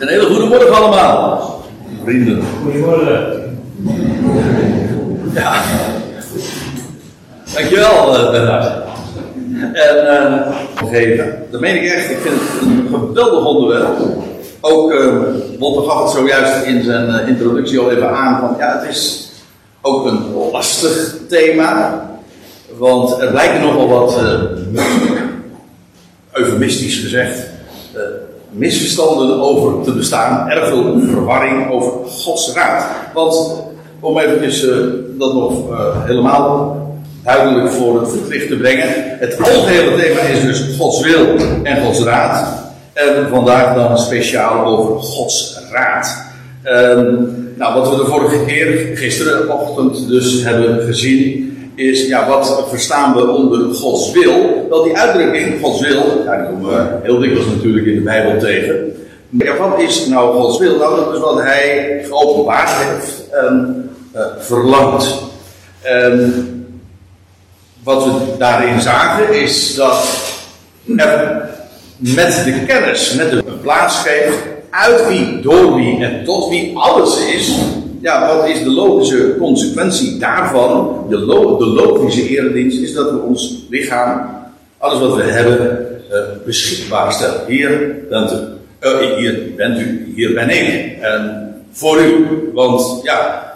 Een hele goede morgen allemaal, vrienden. Goedemorgen. Ja. Dankjewel, uh, Bernard. En uh, geven. Dat meen ik echt. Ik vind het een geweldig onderwerp. Ook uh, Wolter gaf het zojuist in zijn uh, introductie al even aan. Van, ja, het is ook een lastig thema. Want er lijken nogal wat, uh, eufemistisch gezegd, misverstanden over te bestaan. Erg veel verwarring over Gods raad. Want om eventjes dat nog helemaal duidelijk voor het voetlicht te brengen. Het algehele thema is dus Gods wil en Gods raad. En vandaag dan speciaal over Gods raad. Um, nou, wat we de vorige keer, gisterenochtend dus hebben gezien, is ja, wat verstaan we onder Gods wil? Wel, die uitdrukking, Gods wil, ja, die komen we heel dikwijls natuurlijk in de Bijbel tegen. Maar wat is nou Gods wil? Nou, dat is wat Hij geopenbaard heeft en uh, verlangt. Um, wat we daarin zagen is dat er met de kennis, met de plaats geeft uit wie, door wie en tot wie alles is. Ja, wat is de logische consequentie daarvan? De, lo de logische eredienst is dat we ons lichaam, alles wat we hebben, uh, beschikbaar stellen. Hier bent u, uh, hier bent u, hier ben ik. En voor u, want ja,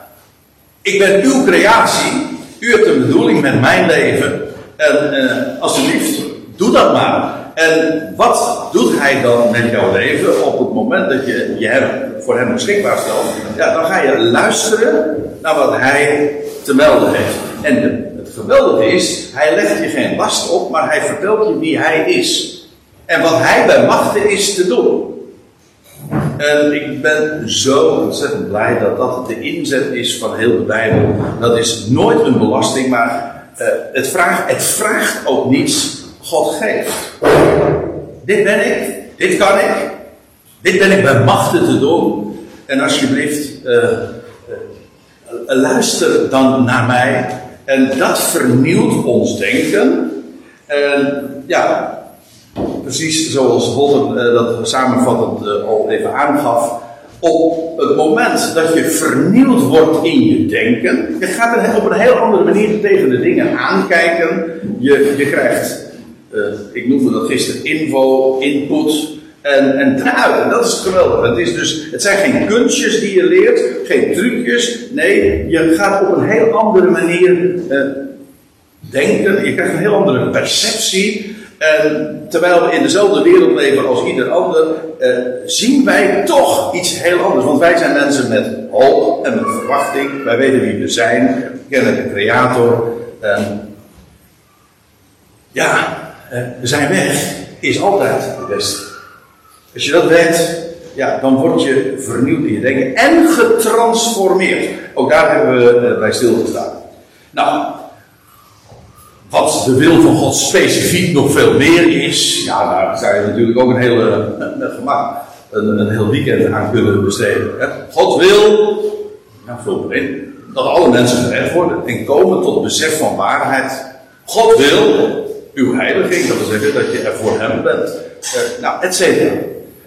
ik ben uw creatie. U hebt een bedoeling met mijn leven. En uh, alsjeblieft, doe dat maar. En wat doet hij dan met jouw leven op het moment dat je je hem, voor hem beschikbaar stelt? Ja, dan ga je luisteren naar wat hij te melden heeft. En het geweldige is, hij legt je geen last op, maar hij vertelt je wie hij is. En wat hij bij machten is te doen. En ik ben zo ontzettend blij dat dat de inzet is van heel de Bijbel. Dat is nooit een belasting, maar uh, het, vraagt, het vraagt ook niets. God geeft. Dit ben ik, dit kan ik, dit ben ik bij machten te doen. En alsjeblieft, uh, uh, luister dan naar mij. En dat vernieuwt ons denken. En ja, precies zoals Wolter uh, dat samenvattend uh, al even aangaf. Op het moment dat je vernieuwd wordt in je denken, je gaat op een heel andere manier tegen de dingen aankijken. Je, je krijgt, uh, ik noemde dat gisteren, info, input en, en daaruit. Dat is geweldig. Het, is dus, het zijn geen kunstjes die je leert, geen trucjes. Nee, je gaat op een heel andere manier denken. Je krijgt een heel andere perceptie. En terwijl we in dezelfde wereld leven als ieder ander, eh, zien wij toch iets heel anders. Want wij zijn mensen met hoop en met verwachting. Wij weten wie we zijn. We kennen de Creator. Eh, ja, eh, zijn weg is altijd de beste. Als je dat weet, ja, dan word je vernieuwd in je denken en getransformeerd. Ook daar hebben we eh, bij stilgestaan. Nou, wat de wil van God specifiek nog veel meer is, ja, daar zou je natuurlijk ook een hele gemak een, een heel weekend aan kunnen besteden. Hè. God wil, ja, vul erin, dat alle mensen gered worden en komen tot besef van waarheid. God wil uw heiliging, dat wil zeggen dat je er voor hem bent. Uh, nou, et cetera.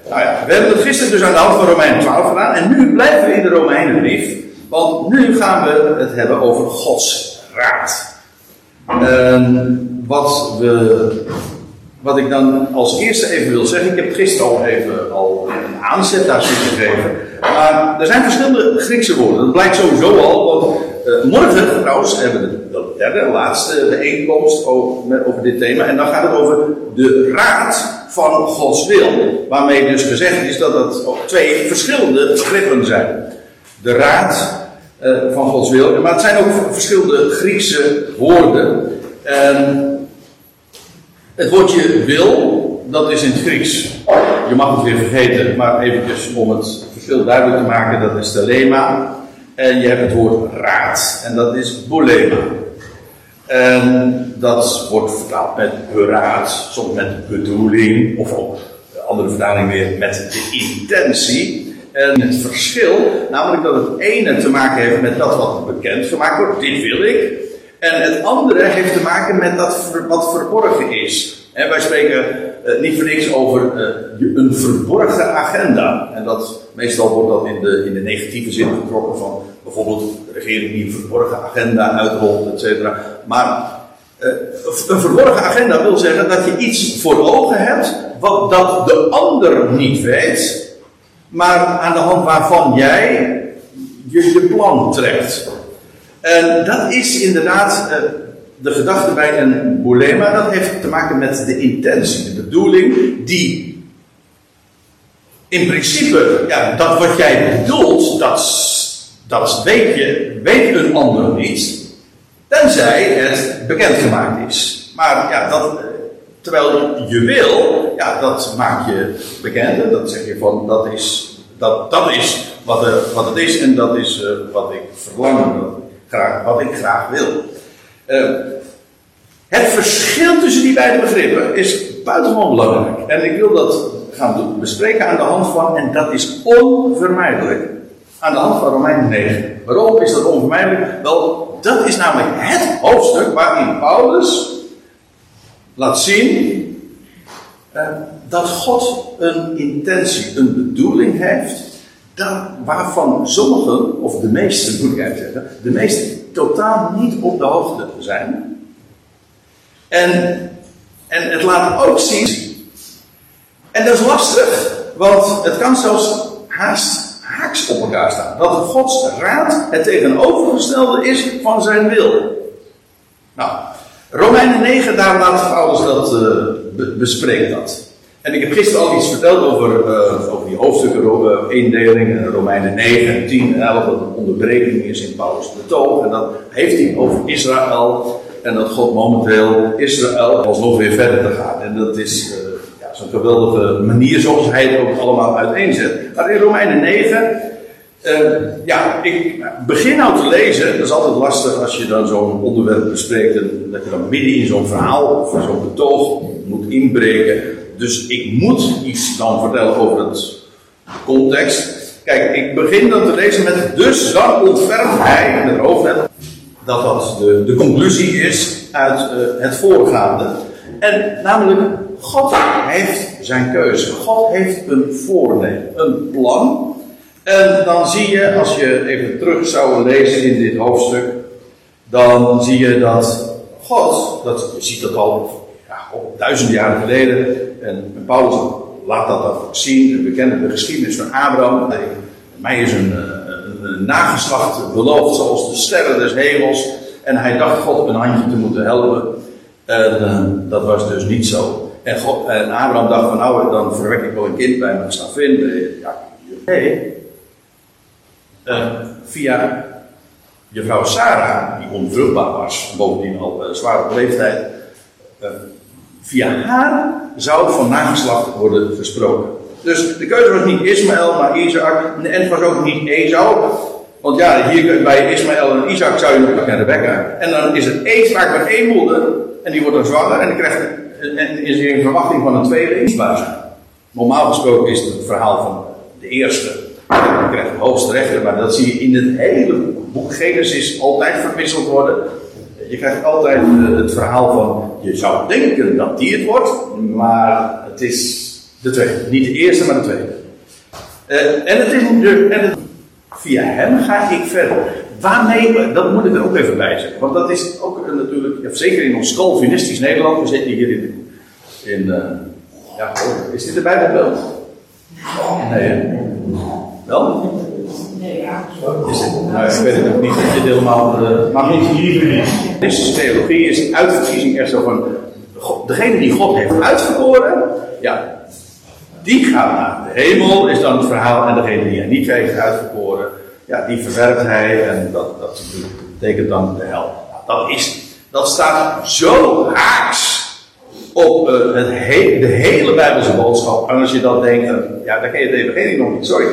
Nou ja, we hebben het gisteren dus aan de hand van Romein 12 gedaan en nu blijven we in de Romeinenbrief, want nu gaan we het hebben over Gods raad. Uh, wat, we, wat ik dan als eerste even wil zeggen, ik heb gisteren al even al een aanzet daar gegeven. Maar er zijn verschillende Griekse woorden. Dat blijkt sowieso al, want uh, morgen trouwens hebben we de, de derde, laatste bijeenkomst over, dit thema. En dan gaat het over de raad van Gods wil. Waarmee dus gezegd is dat het twee verschillende begrippen zijn. De raad uh, van Gods wil. Maar het zijn ook verschillende Griekse woorden. En het woordje wil, dat is in het Grieks. Je mag het weer vergeten, maar eventjes om het verschil duidelijk te maken, dat is telema. En je hebt het woord raad, en dat is bolema. En dat wordt vertaald met beraad, soms met bedoeling, of op andere vertaling weer met de intentie. En het verschil, namelijk dat het ene te maken heeft met dat wat bekend gemaakt wordt, dit wil ik. En het andere heeft te maken met dat wat verborgen is. En wij spreken uh, niet voor niks over uh, een verborgen agenda. En dat, meestal wordt dat in de, in de negatieve zin getrokken van bijvoorbeeld de regering die een verborgen agenda uitrolt, et cetera. Maar uh, een verborgen agenda wil zeggen dat je iets voor ogen hebt wat dat de ander niet weet, maar aan de hand waarvan jij je, plan trekt. En dat is inderdaad uh, de gedachte bij een bolema. Dat heeft te maken met de intentie, de bedoeling, die in principe, ja, dat wat jij bedoelt, dat, dat weet, je, weet een ander niet. Tenzij het bekendgemaakt is. Maar ja, dat, terwijl je wil, ja, dat maak je bekend. Dat zeg je van, dat is, dat, dat is wat, er, wat het is en dat is uh, wat ik verlang, wat, graag, wat ik graag wil. Uh, het verschil tussen die beide begrippen is buitengewoon belangrijk. En ik wil dat gaan bespreken aan de hand van, en dat is onvermijdelijk, aan de hand van Romein 9. Waarom is dat onvermijdelijk? Wel, dat is namelijk het hoofdstuk waarin Paulus laat zien uh, dat God een intentie, een bedoeling heeft, daar, waarvan sommigen, of de meesten moet ik eigenlijk zeggen, de meesten totaal niet op de hoogte zijn. En, en het laat ook zien, en dat is lastig, want het kan zelfs haast haaks op elkaar staan. Dat Gods raad het tegenovergestelde is van zijn wil. Nou, Romeinen 9, daar laat Paulus dat uh, bespreekt dat. En ik heb gisteren al iets verteld over, uh, over die hoofdstukken, uh, indeling, Romeinen 9 en 10 en 11, dat een onderbreking is in Paulus' betoog. En dat heeft hij over Israël. En dat God momenteel Israël alsnog weer verder te gaan. En dat is zo'n geweldige manier zoals hij het ook allemaal uiteenzet. Maar in Romeinen 9, uh, ja, ik begin nou te lezen. Dat is altijd lastig als je dan zo'n onderwerp bespreekt. En dat je dan midden in zo'n verhaal of zo'n betoog moet inbreken. Dus ik moet iets dan vertellen over het context. Kijk, ik begin dan te lezen met. Dus dan ontfermt hij, in het hoofdletter, dat dat de, de conclusie is uit uh, het voorgaande. En namelijk God heeft zijn keuze. God heeft een voornemen, een plan. En dan zie je, als je even terug zou lezen in dit hoofdstuk, dan zie je dat God, dat, je ziet dat al ja, duizend jaren geleden, en Paulus laat dat ook zien. We kennen de geschiedenis van Abraham. Mij is een, een, een nageslacht beloofd, zoals de sterren des hemels. En hij dacht God een handje te moeten helpen. En uh, dat was dus niet zo. En, God, en Abraham dacht van nou, dan verwek ik wel een kind bij mijn slavin. Ja. Uh, via je vrouw Sarah, die onvruchtbaar was, bovendien al uh, zwaar op leeftijd. Via haar zou van nageslacht worden gesproken. Dus de keuze was niet Ismaël, maar Isaac. En het was ook niet Esau. Want ja, hier bij Ismaël en Isaac zou je nog naar Rebecca. En dan is het één vaak met één moeder. En die wordt dan zwanger en krijgt en is in verwachting van een tweede zijn. Normaal gesproken is het het verhaal van de eerste. Dan krijgt de hoogste rechter, maar dat zie je in het hele boek Genesis altijd verwisseld worden. Je krijgt altijd eh, het verhaal van, je zou denken dat die het wordt, maar het is de tweede. Niet de eerste, maar de tweede. Uh, en het is via hem ga ik verder. Waarmee, dat moet ik er ook even bij zeggen. Want dat is ook natuurlijk, ja, zeker in ons Calvinistisch Nederland, we zitten hier in, in uh, ja, is dit de Bijbelbeeld? Nee, Wel? Nee, ja. Is nou, ik weet het ook niet of dit helemaal. Uh, maar niet. Deze theologie is uitverkiezing echt zo van. degene die God heeft uitverkoren, ja, die gaat naar de hemel, is dan het verhaal. En degene die hij niet heeft uitverkoren, ja, die verwerpt hij en dat, dat betekent dan de hel. Dat, is, dat staat zo haaks op uh, het he de hele Bijbelse boodschap. En als je dat denkt, ja, dan ken je het evangelie nog niet, sorry.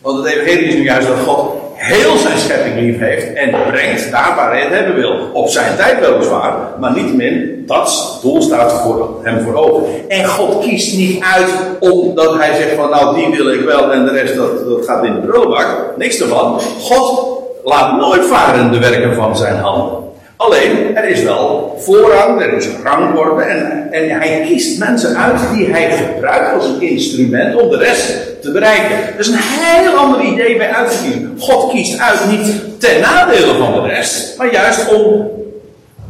Want het evangelie is nu juist dat God heel zijn schepping lief heeft en brengt daar waar hij het hebben wil. Op zijn tijd weliswaar, maar niettemin, dat doel staat voor hem voor ogen. En God kiest niet uit omdat hij zegt van nou die wil ik wel en de rest dat, dat gaat in de prullenbak. Niks ervan. God laat nooit varen de werken van zijn handen. Alleen, er is wel voorrang, er is rangorde en, en hij kiest mensen uit die hij gebruikt als een instrument om de rest te bereiken. Dat is een heel ander idee bij uitverkiezingen. God kiest uit niet ten nadele van de rest, maar juist om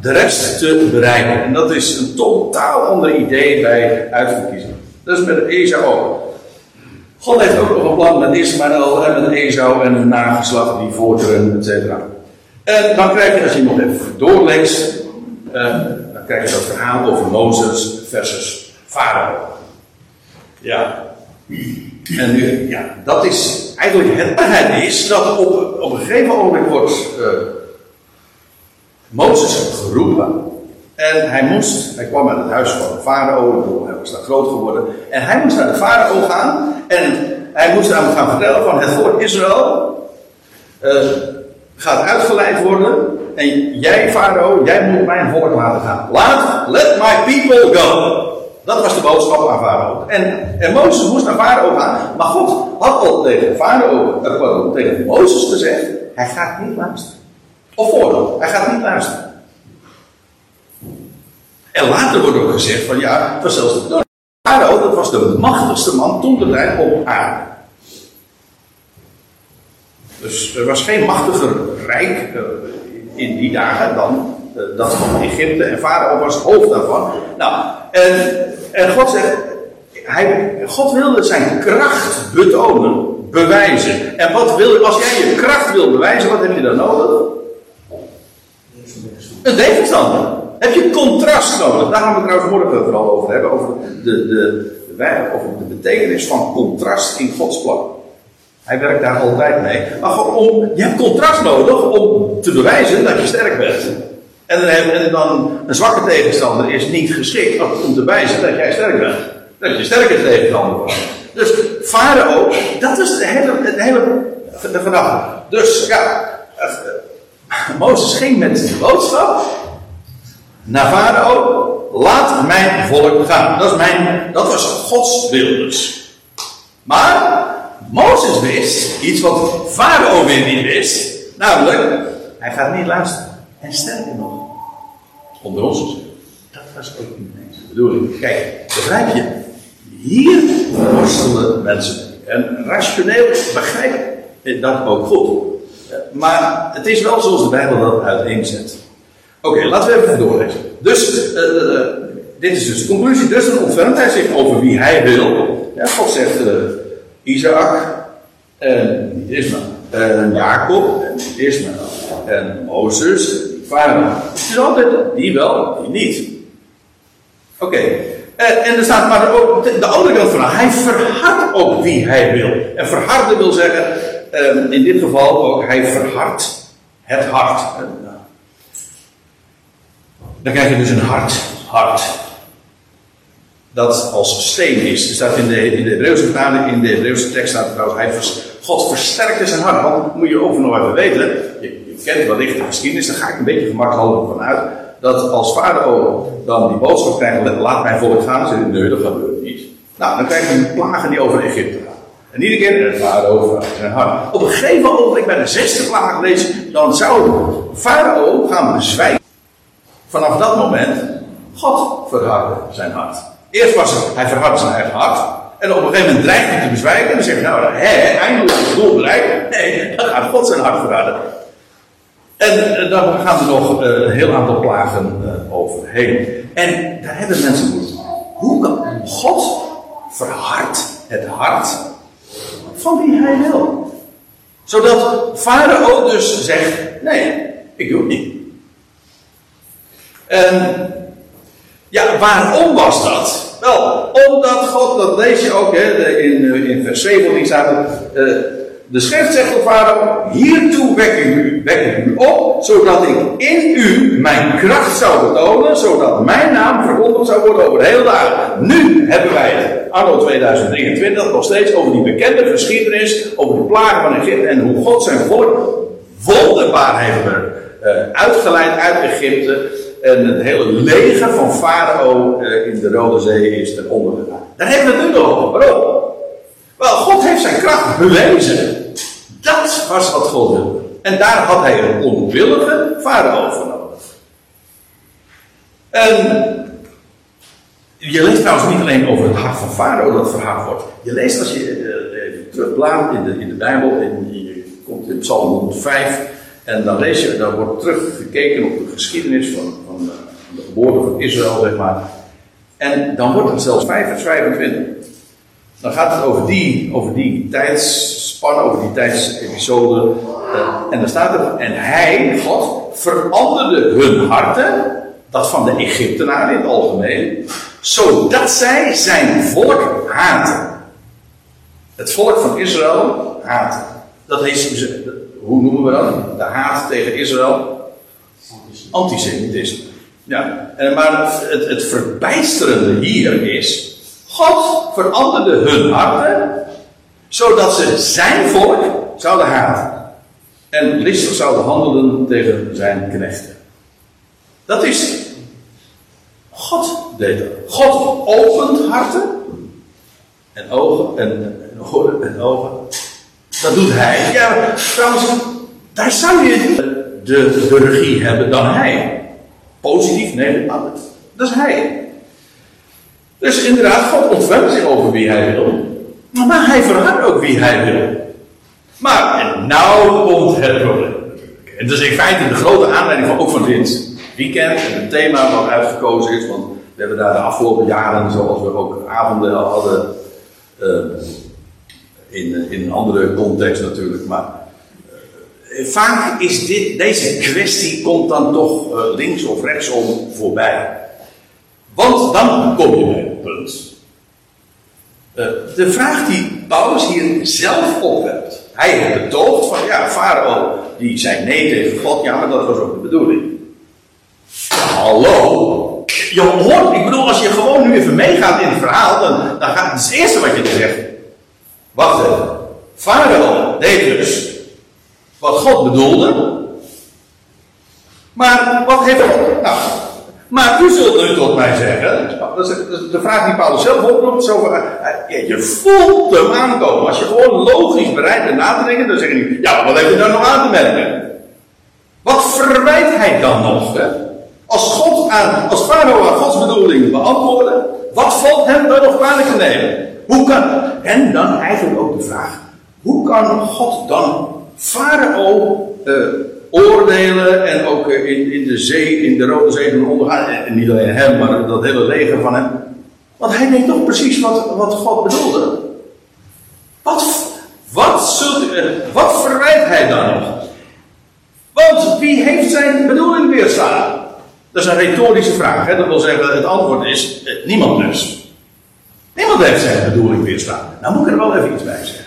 de rest te bereiken. En dat is een totaal ander idee bij uitverkiezingen. Dat is met Esau ook. God heeft ook nog een plan met Ismaël en met Esau en een nageslacht die voortduren, et cetera. En dan krijg je, als je nog even doorleest, uh, dan krijg je dat verhaal over Mozes versus Farao. Ja. En nu, ja, dat is eigenlijk het waarheid is dat op, op een gegeven moment wordt uh, Mozes geroepen. En hij moest, hij kwam uit het huis van de farao, hij was daar groot geworden. En hij moest naar de farao gaan. En hij moest hem gaan vertellen van het volk Israël. Uh, gaat uitgeleid worden. En jij, Farao, jij moet mijn volk laten gaan. Laat, let my people go. Dat was de boodschap aan Farao. En, en Mozes moest naar Farao gaan. Maar God had al tegen Farao, uh, tegen Mozes gezegd: hij gaat niet luisteren. Of voordat, hij gaat niet luisteren. En later wordt ook gezegd: van ja, het Farao, dat was de machtigste man toen de tijd op aarde. Dus er was geen machtiger rijk uh, in die dagen dan uh, dat van Egypte. En Farao was het hoofd daarvan. Nou, en, en God zegt, hij, God wilde zijn kracht betonen, bewijzen. En wat wil, als jij je kracht wil bewijzen, wat heb je dan nodig? Een tegenstander. Heb je contrast nodig? Daar gaan we het trouwens morgen vooral over hebben. Over de, de, over de betekenis van contrast in Gods plan. Hij werkt daar altijd mee. Maar om, je hebt contrast nodig om te bewijzen dat je sterk bent. En dan, en dan een zwakke tegenstander is niet geschikt om te bewijzen dat jij sterk bent. Dat je sterke tegenstander bent. Dus Farao, dat is de hele, de hele. Dus ja, Mozes ging met de boodschap naar Farao. Laat mijn volk gaan. Dat, is mijn, dat was Gods wil dus. Maar Mozes wist iets wat Farao weer niet wist. Namelijk, hij gaat niet luisteren. En sterker nog, onder ons dat was ook niet de bedoeling. Kijk, begrijp je? Hier worstelen mensen. En rationeel begrijp ik dat ook goed. Maar het is wel zoals de Bijbel dat uiteenzet. Oké, laten we even doorlezen. Dus, uh, uh, dit is dus de conclusie. Dus dan ontfermt hij over wie hij wil. Ja, God zegt, uh, Isaac en Ismaël. En Jacob en Ismaël. En Mozes en Farao. Het is altijd die wel, die niet. Oké. En, en, er staat maar ook de andere kant van. Hij verhardt ook wie hij wil. En verharden wil zeggen, um, in dit geval ook, hij verhardt het hart. Dan krijg je dus een hart. Hart dat als steen is. Er staat in de, in de Hebreeuwse vertaling, in de Hebreeuwse tekst staat trouwens, hij God versterkte zijn hart. Want moet je over nog even weten, je, je kent wellicht de geschiedenis, daar ga ik een beetje gemakkelijk van uit, dat als farao dan die boodschap krijgt, laat mijn volk gaan, zegt nee, dat gebeurt niet. Nou, dan krijg je een plagen die over Egypte gaan. En iedere keer, het farao zijn hart. Op een gegeven moment, bij de zesde plaag lees, dan zou farao gaan bezwijken. Vanaf dat moment, God verhardde zijn hart. Eerst was het, hij verhardt zijn hart. En op een gegeven moment dreigt hij te bezwijken. En dan zegt nou, hè, eindelijk is het doel bereikt. Nee, dan gaat God zijn hart verharden. En uh, dan gaan er nog uh, een heel aantal plagen uh, overheen. En daar hebben mensen moeite Hoe kan God verhardt het hart van wie hij wil? Zodat Farao dus zegt, nee, ik doe het niet. En ja, waarom was dat? Wel, omdat God, dat lees je ook hè, in, eh, in vers 17 staat uh, de schrift zegt op Farao, hiertoe wek ik, u, wek u op, zodat ik in u mijn kracht zou betonen, zodat mijn naam verkondigd zou worden over de hele dag. Nu hebben wij het, anno 2023, nog steeds over die bekende geschiedenis, over de plagen van Egypte en hoe God zijn volk wonderbaar heeft uh, uitgeleid uit Egypte. En het hele leger van Farao uh, in de Rode Zee is ten onder gegaan. Daar hebben we het nu nog over. Waarom? Wel, God heeft zijn kracht bewezen. Dat was wat God wilde. En daar had hij een onwillige Farao voor nodig. En je leest trouwens niet alleen over het hart van Farao dat verhaal wordt. Je leest als je uh, in de, in de Bijbel, en je komt in Psalm 105, en dan lees je, dan wordt teruggekeken op de geschiedenis van, van, uh, de geboorte van Israël, zeg maar. En dan wordt het zelfs 5 vers 25. Dan gaat het over die, over die tijdsspan, over die tijdsepisode. Uh, en dan staat er, en hij, God, veranderde hun harten, dat van de Egyptenaren in het algemeen, zodat zij zijn volk haten. Het volk van Israël haten. Dat is, hoe noemen we dat? De haat tegen Israël. Antisemitisme. Ja, maar het, het verbijsterende hier is. God veranderde hun harten. Zodat ze zijn volk zouden haten. En listig zouden handelen tegen zijn knechten. Dat is God deed dat. God opent harten en ogen en, en en ogen. Dat doet hij. Ja, trouwens, daar zou je de, de regie hebben dan hij. Positief, nee, dat is hij. Dus inderdaad, God ontfermt zich over wie hij wil. Maar hij verraadt ook wie hij wil. Maar, en nou komt het probleem. En is in feite de grote aanleiding van ook van dit weekend en het thema wat uitgekozen is. Want we hebben daar de afgelopen jaren, zoals we ook avonden hadden, uh, in, in een andere context natuurlijk, maar uh, vaak is dit, deze kwestie komt dan toch uh, links of rechtsom voorbij. Want dan kom je bij het punt. de vraag die Paulus hier zelf opwerpt. Hij heeft betoogd van ja, Farao die zei nee tegen God, ja, maar dat was ook de bedoeling. Hallo. Je hoort, ik bedoel, als je gewoon nu even meegaat in het verhaal, dan, dan gaat het, het eerste wat je zegt. Wacht even. Farao deed dus wat God bedoelde. Maar wat heeft God. Nou, maar u zult nu tot mij zeggen. Dat is de vraag die Paulus zelf oproept. Zo van, eh, je voelt hem aankomen. Als je gewoon logisch bereid bent na te denken, dan zeg je: Ja, wat heb je daar nog aan te merken? Wat verwijt hij dan nog? Als God aan, als aan Gods bedoeling beantwoordde, wat valt hem dan nog kwalijk te nemen? Hoe kan, en dan eigenlijk ook de vraag, hoe kan God dan Farao uh, oordelen en ook uh, in, in de zee, in de Rode Zee ondergaan, en niet alleen hem, maar dat hele leger van hem. Want hij weet toch precies wat, wat God bedoelde. Wat, wat, uh, wat verwijt hij dan nog? Want wie heeft zijn bedoeling weerstaan? Dat is een retorische vraag. Hè? Dat wil zeggen, het antwoord is eh, niemand dus. Niemand heeft zijn bedoeling weerstaan. Nou moet ik er wel even iets bij zeggen.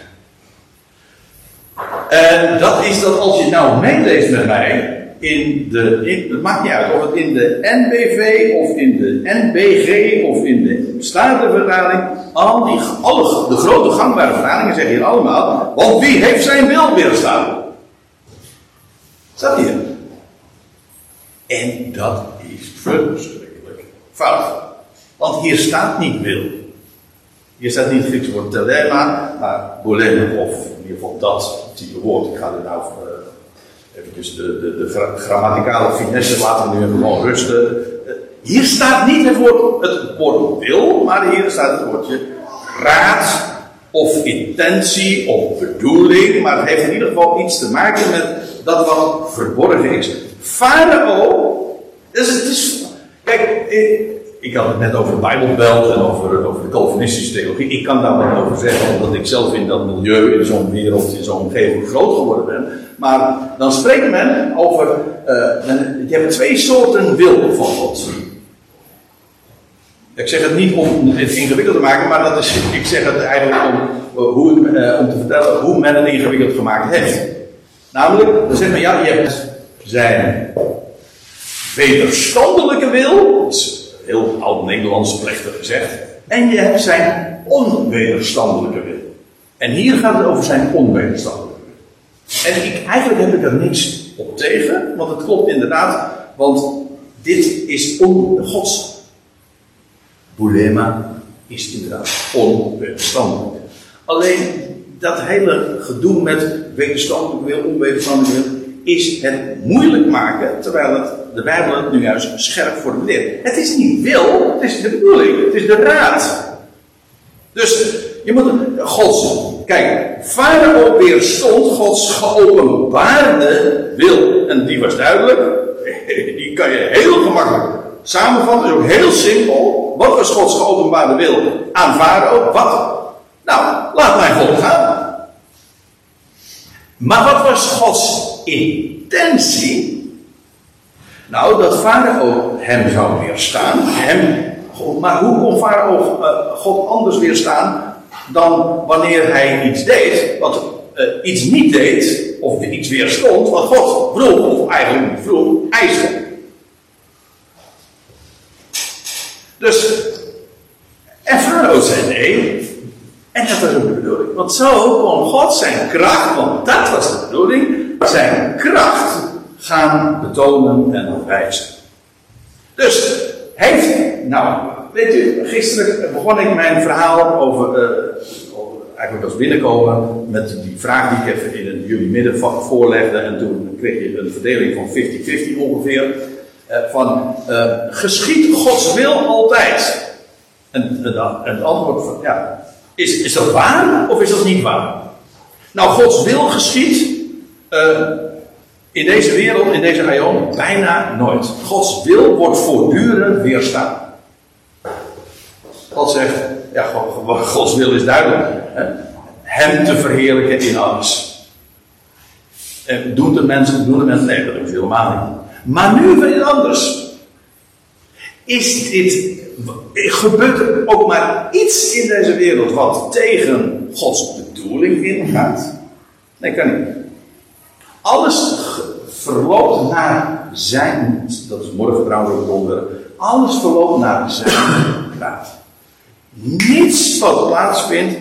En dat is dat als je nou meeleest met mij in de, in, het maakt niet uit of het in de NBV of in de NBG of in de Statenvertaling, al die, alle, de grote gangbare vertalingen zeggen hier allemaal, want wie heeft zijn wil weerstaan? Staat hier. En dat is verschrikkelijk fout. Want hier staat niet wil. Hier staat niet het Griekse woord telema, maar bolema, of in ieder geval dat type woord. Ik ga er nou uh, de, de, de grammaticale finesse laten we nu gewoon rusten. Uh, hier staat niet het woord, het woord wil, maar hier staat het woordje raad, of intentie, of bedoeling, maar het heeft in ieder geval iets te maken met dat wat verborgen is. Farao dus het is. Kijk, ik, had het net over de Bijbelbelt en over, over de Calvinistische theologie. Ik kan daar wel over zeggen, omdat ik zelf in dat milieu, in zo'n wereld, in zo'n omgeving groot geworden ben. Maar dan spreekt men over. Uh, je hebt twee soorten wil van God. Ik zeg het niet om het ingewikkeld te maken, maar dat is, ik zeg het eigenlijk om, uh, hoe, uh, om te vertellen hoe men het ingewikkeld gemaakt heeft. Namelijk, dan zegt men ja, je hebt zijn wederstandelijke wil, heel oud-Nederlands plechtig gezegd, en je hebt zijn onwederstandelijke wil. En hier gaat het over zijn onwederstandelijke wil. En ik, eigenlijk heb ik er niks op tegen, want het klopt inderdaad, want dit is on, Gods boulema is inderdaad onwederstandelijk. Alleen dat hele gedoe met wederstandelijke wil, onwederstandelijke wil, is het moeilijk maken, terwijl het, de Bijbel het nu juist scherp formuleert. Het is niet wil, het is de bedoeling, het is de raad. Dus je moet Gods, kijk, Farao weerstond Gods geopenbaarde wil. En die was duidelijk, die kan je heel gemakkelijk samenvatten, is ook heel simpel. Wat was Gods geopenbaarde wil aan Farao? Wat? Nou, laat mijn volk gaan. Maar wat was Gods intentie? Nou, dat Farao hem zou weerstaan. Hem, maar hoe kon Farao uh, God anders weerstaan dan wanneer hij iets deed, wat uh, iets niet deed, of iets weerstond, wat God vroeg, of eigenlijk vroeg, eiste. Dus, en zei nee, en dat was ook de bedoeling. Want zo kon God zijn kracht, want dat was de bedoeling, zijn kracht gaan betonen en wijzen. Dus, heeft, nou, weet u, gisteren begon ik mijn verhaal over, uh, eigenlijk als binnenkomen, met die vraag die ik even in jullie midden voorlegde. En toen kreeg je een verdeling van 50-50 ongeveer. Uh, van, uh, geschiet Gods wil altijd? En, en, en het antwoord van, ja, is, is dat waar of is dat niet waar? Nou, Gods wil geschiet uh, in deze wereld, in deze aion, bijna nooit. Gods wil wordt voortdurend weerstaan. God zegt, ja, Gods wil is duidelijk. Hè? Hem te verheerlijken in alles. En doen de mensen, doen de mensen, nee, dat doen ze helemaal niet. Maar nu weer anders. Is dit gebeurt er ook maar iets in deze wereld wat tegen Gods bedoeling ingaat? Nee, kan niet. Alles verloopt naar zijn, dat is morgen trouwens ook onderwerp, alles verloopt naar zijn raad. Niets wat plaatsvindt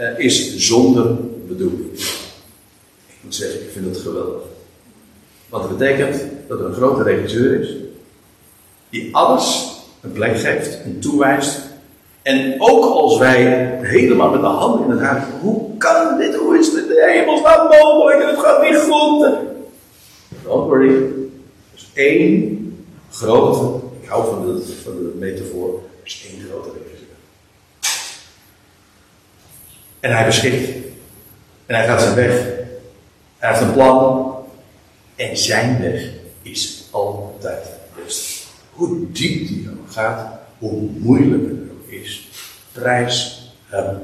uh, is zonder bedoeling. Ik moet zeggen, ik vind het geweldig. Wat betekent dat er een grote regisseur is, die alles een plek geeft en toewijst. En ook als wij helemaal met de handen in het hart, hoe kan dit, hoe is dit de hemelsnaam mogelijk en het gaat niet goed. Don't worry. Is één grote, ik hou van de, van de metafoor, is één grote regisseur. En hij beschikt. En hij gaat zijn weg. Hij heeft een plan. En zijn weg is altijd best. Hoe diep die dan gaat, hoe moeilijker het ook is. Prijs hem.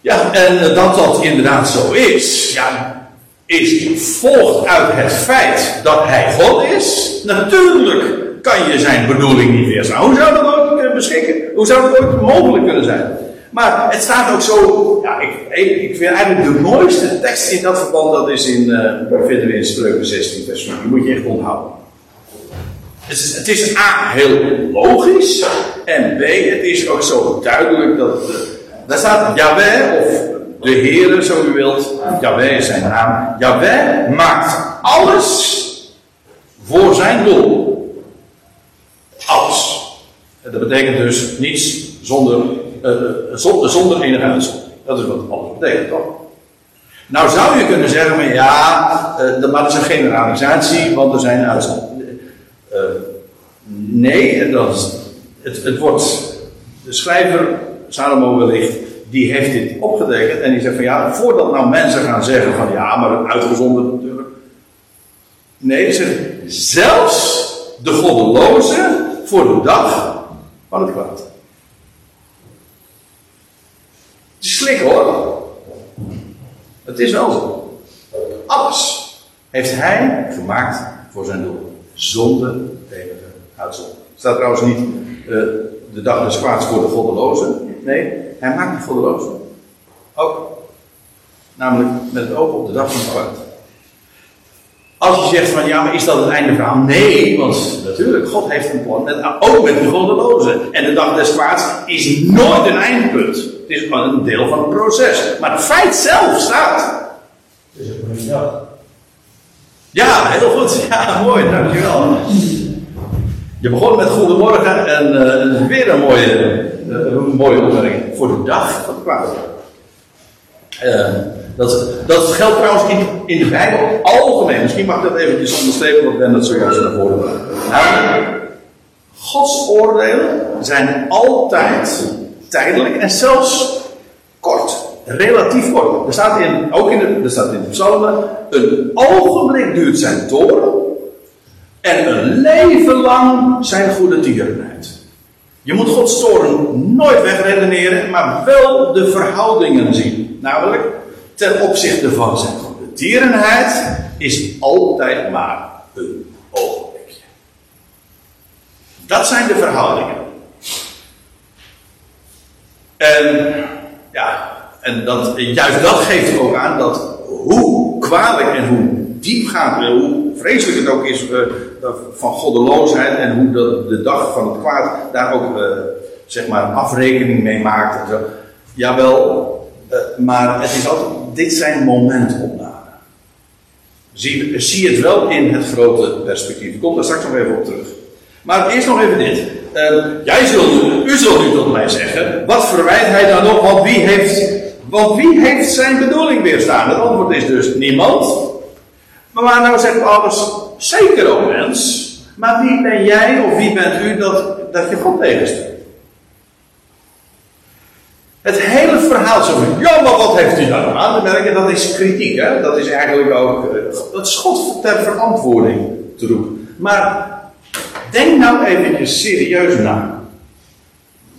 Ja, en dat dat inderdaad zo is, ja, is volgt uit het feit dat hij God is. Natuurlijk kan je zijn bedoeling niet weerstaan. Hoe zou dat ooit kunnen beschikken? Hoe zou dat ooit mogelijk kunnen zijn? Maar het staat ook zo, ja, ik, ik vind eigenlijk de mooiste tekst in dat verband, dat is in, uh, vinden we in Spreuken 16 vers 4. Die moet je echt onthouden. Het is, A, heel logisch. En B, het is ook zo duidelijk dat. daar staat Yahweh, of de Heere, zo u wilt. Yahweh is zijn naam. Yahweh maakt alles voor zijn doel. Alles. Dat betekent dus niets zonder, uh, zonder, zonder enige uitzondering. Dat is wat alles betekent, toch? Nou zou je kunnen zeggen, maar ja, uh, maar dat is een generalisatie, want er zijn uitzonderingen. Uh, nee, dat het, het wordt. De schrijver, Salomo wellicht, die heeft dit opgetekend en die zegt van ja, voordat nou mensen gaan zeggen van ja, maar uitgezonderd natuurlijk. Nee, zegt zelfs de goddeloze voor de dag van het kwaad. Slik hoor. Het is wel zo. Alles heeft hij gemaakt voor zijn doel zonder enige uitzondering. Staat trouwens niet uh, de dag des kwaads voor de goddelozen. Nee, hij maakt de goddelozen. Ook. Namelijk met het oog op de dag van het kwaad. Als je zegt van ja, maar is dat het einde verhaal? Nee, want natuurlijk, God heeft een plan. Met, ook met de goddelozen. En de dag des kwaads is nooit een eindpunt. Het is gewoon een deel van het proces. Maar het feit zelf staat. Het is ook een dag. Ja, heel goed. Ja, mooi, dankjewel. Je begon met goedemorgen en uh, weer een mooie, uh, mooie opmerking voor de dag van het kwaad. Uh, dat, dat geldt trouwens in, in de Bijbel algemeen. Misschien mag ik dat eventjes onderstrepen, want ben dat zojuist naar voren Nou, Gods oordelen zijn altijd tijdelijk en zelfs kort. Relatief kort. Er staat in, ook in de, er staat in de psalmen, een ogenblik duurt zijn toren en een leven lang zijn goede tierenheid. Je moet Gods toren nooit wegredeneren, maar wel de verhoudingen zien. Namelijk, ten opzichte van zijn goede tierenheid is altijd maar een ogenblikje. Dat zijn de verhoudingen. En ja, en dat, juist dat geeft ook aan dat hoe kwalijk en hoe diepgaand, hoe vreselijk het ook is uh, van goddeloosheid en hoe de, de dag van het kwaad daar ook uh, zeg maar afrekening mee maakt en. Jawel, uh, maar het is altijd, dit zijn momentopnamen. Zie, zie het wel in het grote perspectief. Ik kom daar straks nog even op terug. Maar eerst nog even dit. Jij zult, u zult nu tot mij zeggen, wat verwijt hij dan nog? Want wie heeft, want wie heeft zijn bedoeling weerstaan? Het antwoord is dus niemand. Maar waar nou zegt alles, zeker ook mens. Maar wie ben jij of wie bent u dat, dat je God tegenstelt? Het hele verhaal zo van, ja, maar wat heeft u daar aan te merken? Dat is kritiek, hè? Dat is eigenlijk ook, eh, dat God ter verantwoording te roepen. Maar denk nou even serieus na.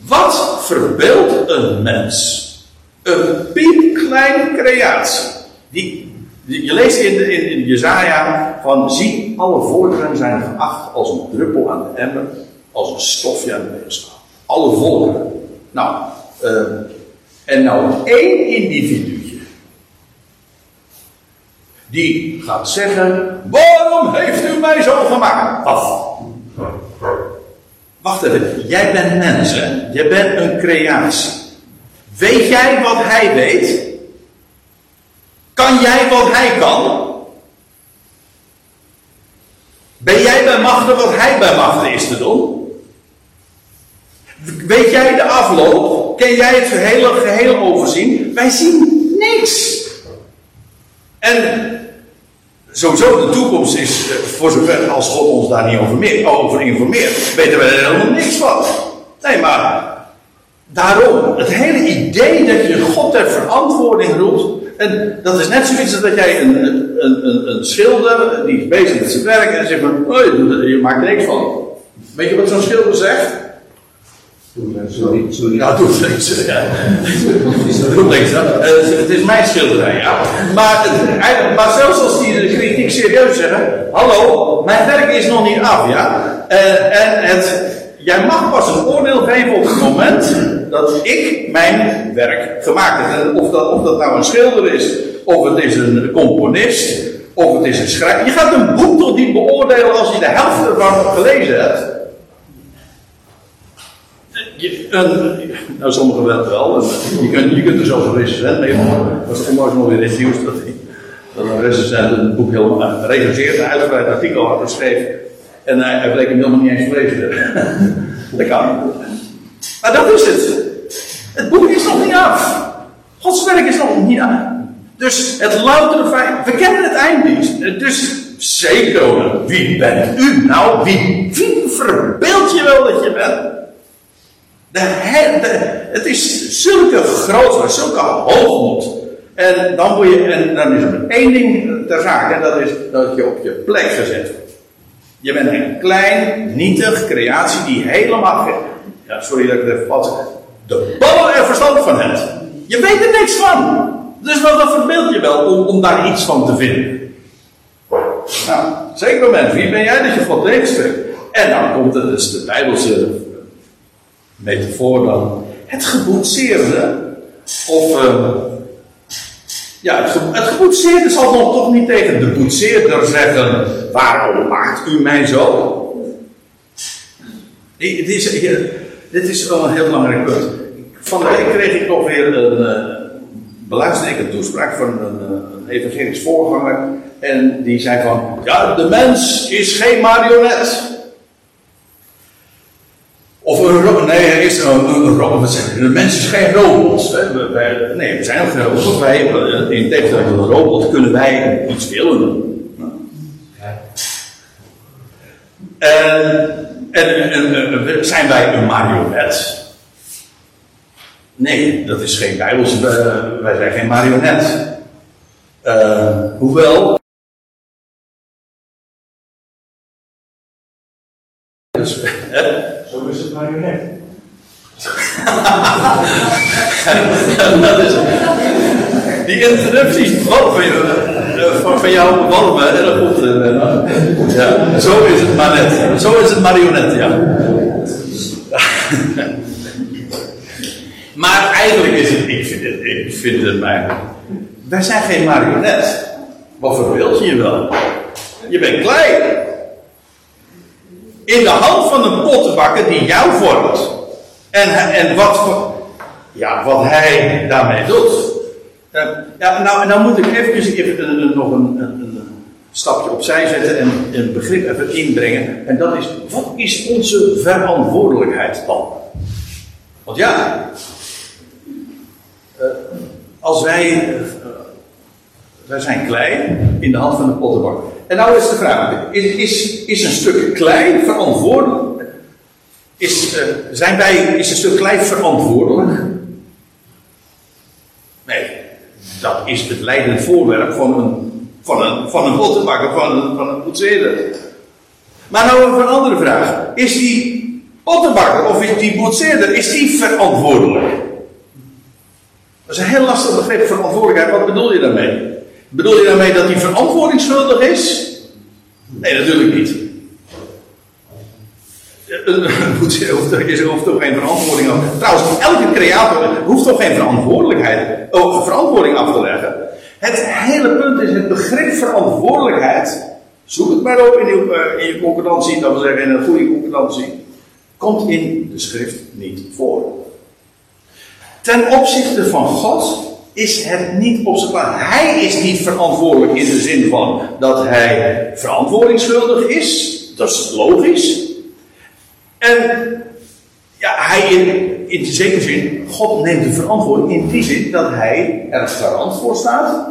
Wat verbeeldt een mens? Een piepkleine creatie. Die je leest in, in, in Jezaja van zie, alle volkeren zijn geacht als een druppel aan de emmer, als een stofje aan de weegschaal. Alle volkeren. Nou, uh, en nou één individuutje. Die gaat zeggen, waarom heeft u mij zo gemaakt? Af. Wacht even, jij bent mens hè? Jij bent een creatie. Weet jij wat hij weet? Kan jij wat hij kan? Ben jij bij machten wat hij bij machten is te doen? Weet jij de afloop? Ken jij het hele geheel overzien? Wij zien niks. En sowieso de toekomst is, eh, voor zover als God ons daar niet over, over informeert, weten we er helemaal niks van. Nee, maar daarom, het hele idee dat je God ter verantwoording roept, en dat is net zoiets als dat jij een, een, een, een schilder, die is bezig met zijn werk, en zegt van, oh, je, je maakt er niks van. Weet je wat zo'n schilder zegt? Sorry, sorry. Ja, doe niks. Ja. doe niks. Het is mijn schilderij, ja. Maar, maar zelfs als die de kritiek serieus zeggen, hallo, mijn werk is nog niet af, ja. Uh, en het, jij mag pas een oordeel geven op het moment dat ik mijn werk gemaakt heb. Of dat, of dat nou een schilder is, of het is een componist, of het is een schrijver. Je gaat een boek toch niet beoordelen als je de helft ervan gelezen hebt. Je, een, nou, sommigen wel wel. Je kunt, je kunt er zelfs een recensent mee maken. Dat is onlangs nog weer in het nieuws dat, dat een recensent een boek helemaal gerecenseerd, een uitgebreid artikel had geschreven. En hij, bleek hem helemaal niet eens gelezen Dat kan. Maar dat is het. Het boek is nog niet af. Gods werk is nog niet af. Dus het loutere feit, we kennen het eind niet. Dus zeker, wie bent u nou? Wie, wie verbeeld je wel dat je bent? De, het is zulke groot, zulke hoogmoed. En dan, moet je, en dan is er één ding ter zake, en dat is dat je op je plek gezet wordt. Je bent een klein, nietig creatie die helemaal. Ja, sorry dat ik het even pad De ballen er verstand van hebt. Je weet er niks van. Dus wat dat verbeeld je wel om, om daar iets van te vinden. Nou, zeker moment. Wie ben jij dat je God tegenspreekt? En dan komt het dus de Bijbelse metafoor dan. Het geboetseerde. Of. Uh, ja, het, het geboetseerde zal dan toch niet tegen de boetseerder zeggen: Waarom maakt u mij zo? Het is, dit is wel een heel belangrijk punt. Van de week kreeg ik nog weer een. Uh, toespraak van een, eh, een evangelisch voorganger. En die zei van: Ja, de mens is geen marionet. Of een, nee, is een, een robot. Een mens is geen robot. Hè? Wij, nee, we zijn ook geen robot. Wij, in tegenstelling tot een robot kunnen wij iets willen doen. En, en, en, zijn wij een marionet? Nee, dat is geen bijbels. Wij zijn geen marionet. Uh, hoewel. Dus, marionet. die interrupties van, eh, van, van jou bevallen goed. Eh, ja, zo is het maar net. Zo is het marionet, ja. maar eigenlijk is het, ik vind het, ik vind het eigenlijk. Wij zijn geen marionet. Wat verbeeld je wel? Je bent klein. In de hand van een pottenbakker die jou vormt. En, en wat, ja, wat hij daarmee doet. Uh, ja, nou, nou moet ik even, even nog een, een, stapje opzij zetten en een begrip even inbrengen. En dat is, wat is onze verantwoordelijkheid dan? Want ja, uh, als wij, wij zijn klei in de hand van de pottenbakker. En nou is de vraag, is, is, is een stuk klei verantwoordelijk? Is, zijn wij, is een stuk klei verantwoordelijk? Nee, dat is het leidend voorwerp van een, van een, van een pottenbakker, van een, van een poetseerder. Maar nou een andere vraag. Is die pottenbakker of is die poetseerder, is die verantwoordelijk? Dat is een heel lastig begrip, verantwoordelijkheid. Wat bedoel je daarmee? Bedoel je daarmee dat hij verantwoordingsschuldig is? Nee, natuurlijk niet. Poetseer hoeft, toch geen verantwoording af. Trouwens, elke creator hoeft toch geen verantwoordelijkheid, oh, verantwoording af te leggen. Het hele punt is het begrip verantwoordelijkheid. Zoek het maar op in je, uh, in je concordantie, dat wil zeggen in een goede concordantie. Komt in de schrift niet voor. Ten opzichte van God is het niet op zijn plaats. Hij is niet verantwoordelijk in de zin van dat hij verantwoordingsschuldig is. Dat is logisch. En ja, hij in, in zekere zin, God neemt de verantwoording in die zin dat hij er garant voor staat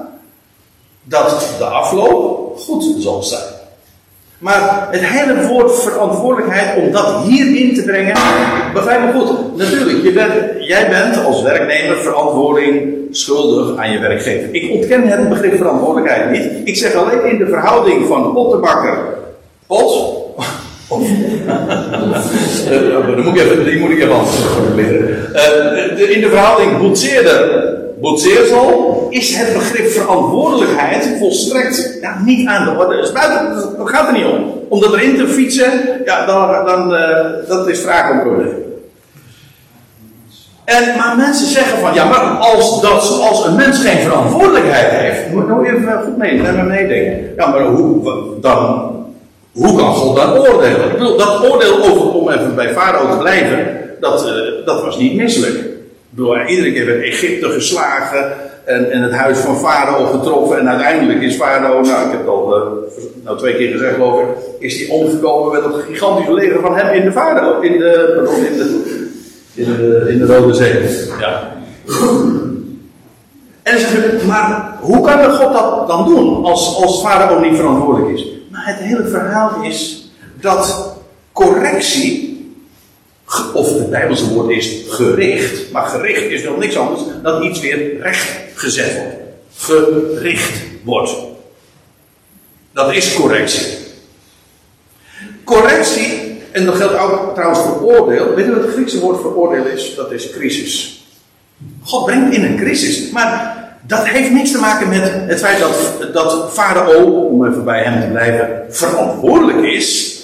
dat de afloop goed zal zijn. Maar het hele woord verantwoordelijkheid, om dat hierin te brengen, begrijp me goed. Natuurlijk, je bent, jij bent als werknemer verantwoording schuldig aan je werkgever. Ik ontken het begrip verantwoordelijkheid niet. Ik zeg alleen in de verhouding van pottenbakker, pot, of, uh, moet ik even, die moet ik even anders leren. Uh, in de verhouding boetseerder, boetseersel, is het begrip verantwoordelijkheid volstrekt niet aan de orde. Dus buiten, dat gaat er niet om. Om dat erin te fietsen, ja, dan, dan uh, dat is vraag om probleem. En, maar mensen zeggen van, ja, maar als, dat, als een mens geen verantwoordelijkheid heeft, moet nou even goed mee, naar me meedenken. Ja, maar hoe, dan, hoe kan God dan oordelen? Dat oordeel over, om even bij Farao te blijven, dat, uh, dat was niet misselijk. Iedere keer werd Egypte geslagen en, en het huis van Farao getroffen. En uiteindelijk is Farao, nou ik heb het al uh, nou, twee keer gezegd geloof ik, is hij omgekomen met dat gigantische leger van hem in de Farao, in de, pardon, in de, in de, in de Rode Zee. Ja. En ze maar hoe kan God dat dan doen als, als Farao niet verantwoordelijk is? Maar het hele verhaal is dat correctie, of het Bijbelse woord is gericht, maar gericht is nog niks anders dan iets weer recht gezet wordt. Gericht wordt. Dat is correctie. Correctie, en dat geldt ook trouwens voor oordeel. Weet je wat het Griekse woord voor oordeel is? Dat is crisis. God brengt in een crisis. Maar dat heeft niks te maken met het feit dat, dat Farao, om even bij hem te blijven, verantwoordelijk is.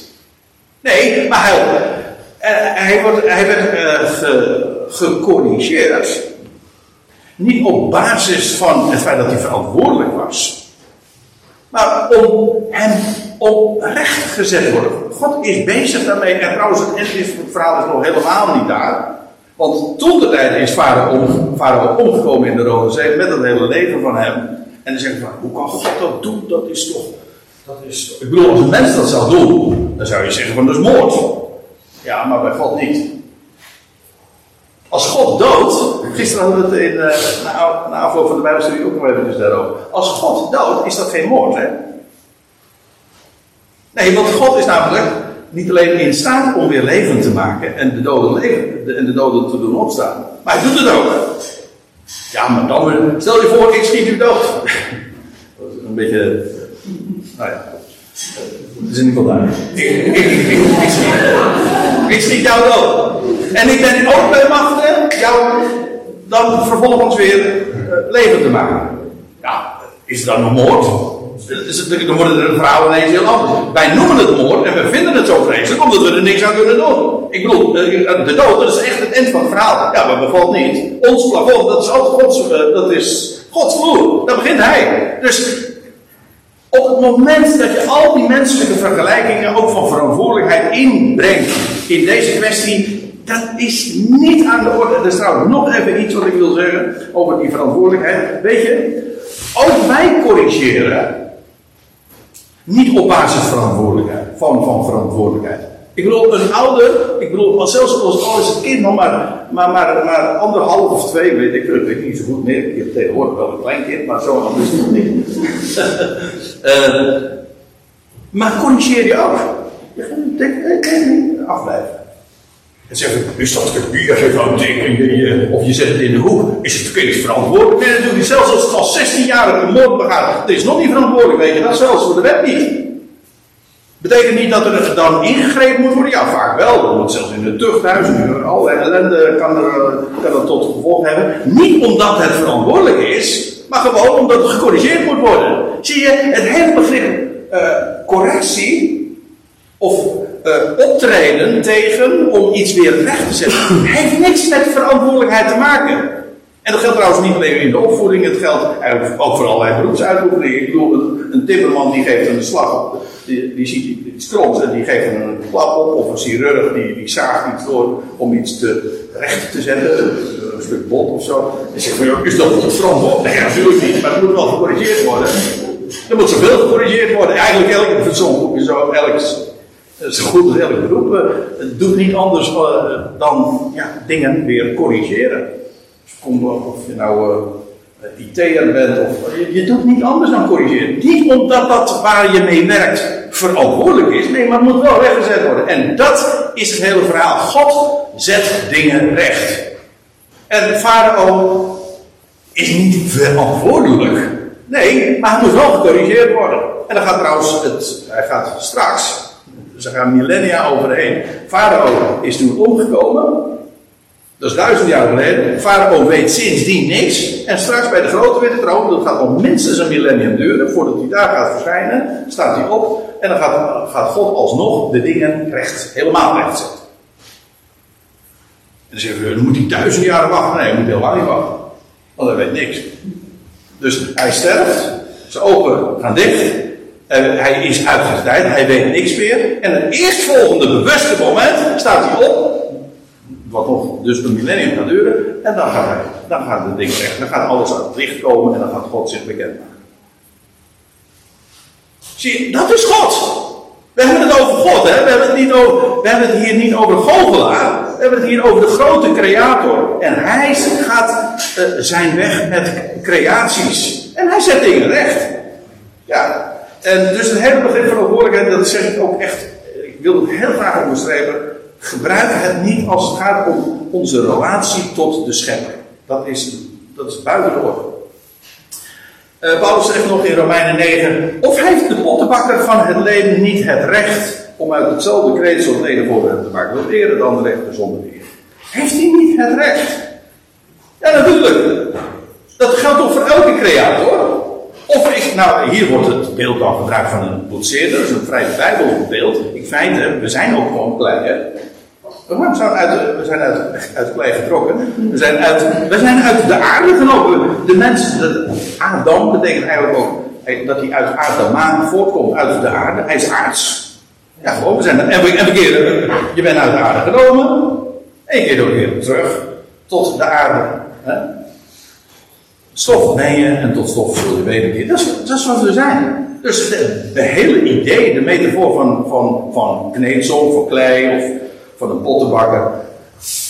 Nee, maar hij, hij, wordt, hij werd ge, gecorrigeerd. Niet op basis van het feit dat hij verantwoordelijk was. Maar om hem oprecht gezet worden. God is bezig daarmee. En trouwens, het verhaal is nog helemaal niet daar. Want toen de tijd is Farao omgekomen in de Rode Zee met het hele leven van hem. En dan zeggen van, hoe kan God dat doen? Dat is toch, dat is Ik bedoel, als een mens dat zou doen, dan zou je zeggen van, dat is moord. Ja, maar bij God niet. Als God doodt, gisteren hadden we het in, uh, na, afloop van de Bijbelstudie ook nog even daarover. Als God doodt, is dat geen moord, hè? Nee, want God is namelijk niet alleen in staat om weer levend te maken en de doden, leven, en de doden te doen opstaan, maar hij doet het ook. Ja, maar dan, stel je voor, ik schiet u dood. Dat is een beetje, nou ja, dat is in ieder geval duidelijk. Ik, schiet jou dood. En ik ben ook bij machten jou dan vervolgens weer uh, levend te maken. Ja, is dan een moord? Dan worden de verhalen ineens heel anders. Wij noemen het moord en we vinden het zo vreselijk omdat we er niks aan kunnen doen. Ik bedoel, de dood, dat is echt het eind van het verhaal. Ja, maar bevalt niet. Ons plafond, dat is altijd Gods, dat is Gods vloer. Daar begint Hij. Dus op het moment dat je al die menselijke vergelijkingen ook van verantwoordelijkheid inbrengt in deze kwestie, dat is niet aan de orde. Er is trouwens nog even iets wat ik wil zeggen over die verantwoordelijkheid. Weet je, ook wij corrigeren niet op basis verantwoordelijkheid, van, van verantwoordelijkheid. Ik bedoel, een ouder, ik bedoel, zelfs als al is het kind nog maar, maar, maar, maar anderhalf of twee, weet ik, ik weet niet zo goed meer. Ik heb tegenwoordig wel een klein kind, maar zo anders is het nog niet. uh, maar corrigeer je ook. Je denkt, afblijven. En zeggen, is dat gebied, als je gewoon tekenen, of je zet het in de hoek, is het kind verantwoordelijk? Nee, natuurlijk niet. Zelfs als het al 16-jarige een moord begaat, dat is nog niet verantwoordelijk, weet je dat? Zelfs voor de wet niet. Betekent niet dat er dan ingegrepen moet worden? Ja, vaak wel. Dat moet zelfs in het tuchthuis, allerlei ellende kan er, kan er tot gevolg hebben. Niet omdat het verantwoordelijk is, maar gewoon omdat het gecorrigeerd moet worden. Zie je, het hele begrip uh, correctie, of uh, optreden tegen om iets weer recht te zetten, heeft niks met verantwoordelijkheid te maken. En dat geldt trouwens niet alleen in de opvoeding, het geldt ook voor allerlei beroepsuitoefeningen. Ik bedoel, een, timmerman die geeft een slag, die, die ziet iets kroms en die geeft een klap op, of een chirurg die, die zaagt iets door om iets te, recht te zetten, een, stuk bot of zo. En zegt van, is dat verantwoordelijk? Nee, natuurlijk niet, maar het moet wel gecorrigeerd worden. Er moet zoveel gecorrigeerd worden. Eigenlijk elk, zo, zo, elk zo goed als elk beroep uh, doet niet anders uh, dan ja, dingen weer corrigeren. Of je nou uh, IT'er bent, of, je, je, doet niet anders dan corrigeren. Niet omdat dat waar je mee werkt verantwoordelijk is, nee, maar het moet wel rechtgezet worden. En dat is het hele verhaal. God zet dingen recht. En Farao is niet verantwoordelijk. Nee, maar hij moet wel gecorrigeerd worden. En dan gaat trouwens, het, hij gaat straks ze gaan millennia overheen. Farao is toen omgekomen. Dat is duizend jaar geleden. Farao weet sindsdien niks. En straks bij de grote witte troon, dat gaat al minstens een millennium duren, voordat hij daar gaat verschijnen, staat hij op. En dan gaat, gaat God alsnog de dingen recht, helemaal recht zetten. En dan zeggen we, dan moet hij duizend jaar wachten. Nee, hij moet helemaal niet wachten. Want hij weet niks. Dus hij sterft, zijn ogen gaan dicht. Hij is uit zijn tijd, hij weet niks meer. En het eerstvolgende bewuste moment staat hij op. Wat nog dus een millennium gaat duren. En dan gaat, hij, dan gaat het ding weg. Dan gaat alles uit het licht komen en dan gaat God zich bekendmaken. Zie je, dat is God. We hebben het over God, hè? We hebben het, niet we hebben hier niet over Goochelaar. We hebben het hier over de grote creator. En hij gaat uh, zijn weg met creaties. En hij zet dingen recht. Ja, en dus het hele begrip van verantwoordelijkheid, dat zeg ik ook echt, ik wil het heel graag onderstrepen. Gebruik het niet als het gaat om onze relatie tot de schepper. Dat is, dat is buiten de orde. Uh, Paulus zegt nog in Romeinen 9: Of heeft de pottenbakker van het leven niet het recht om uit hetzelfde kreetsel het ene voorbeeld te maken? Wil eerder dan de rechter zonder eer. Heeft hij niet het recht? Ja, natuurlijk. Dat geldt toch voor elke creator? Of ik, nou, hier wordt het beeld dan gebruikt van een boetseerder, dat is een vrij bijbelbeeld. In feite, we zijn ook gewoon klei, hè. We zijn uit, we zijn uit, klei getrokken. We zijn uit, we zijn uit de aarde genomen. De mens, de, Adam betekent eigenlijk ook dat hij uit Adam voortkomt, uit de aarde. Hij is aards. Ja, gewoon, we zijn, en, we, keer, je bent uit de aarde genomen. Eén keer door weer terug tot de aarde. Hè? Stof ben je en tot stof zul je wederkeren. Dat is, dat wat we zijn. Dus de, de, hele idee, de metafoor van, van, van kneedsel, van klei of van een pottenbakker.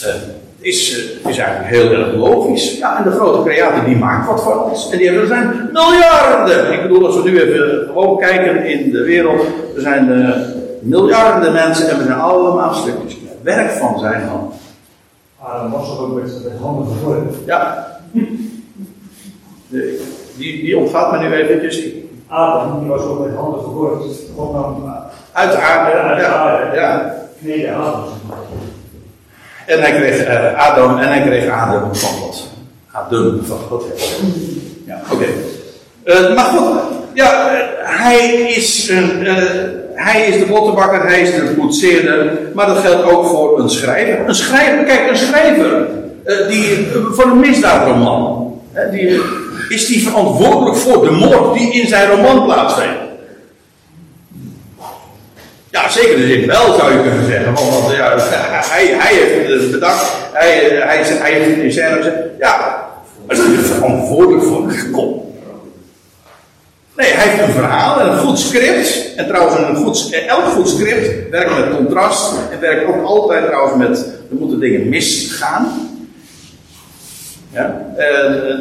Uh, is, uh, is eigenlijk heel erg logisch. Ja, en de grote creator die maakt wat voor ons. En die hebben, er zijn miljarden. Ik bedoel, als we nu even gewoon kijken in de wereld. Er zijn uh, miljarden mensen en we zijn allemaal stukjes. Werk van zijn hand. Adam was er ook met, handen gevormd. Ja. De, die, die ontgaat me nu eventjes. Adam, die was ook met handen gevormd. God nam uit de aarde. de ja, aarde. ja. En hij kreeg uh, Adam en hij kreeg Adam van God. Adam van God. Ja, oké. Uh, maar goed, ja, uh, hij is een. hij is de bottenbakker, hij is de poetseerder, maar dat geldt ook voor een schrijver. Een schrijver, kijk, een schrijver die, voor een misdaadroman, die, is die verantwoordelijk voor de moord die in zijn roman plaatsvindt. Ja, zeker zin wel, zou je kunnen zeggen. Want ja, hij, hij heeft het bedacht. Hij, hij, hij heeft het in scène gezet. Ja, maar is er verantwoordelijk voor gekomen. Nee, hij heeft een verhaal en een goed script. En trouwens, een goed, elk goed script werkt met contrast. En werkt ook altijd trouwens met. Er moeten dingen misgaan. Ja, en.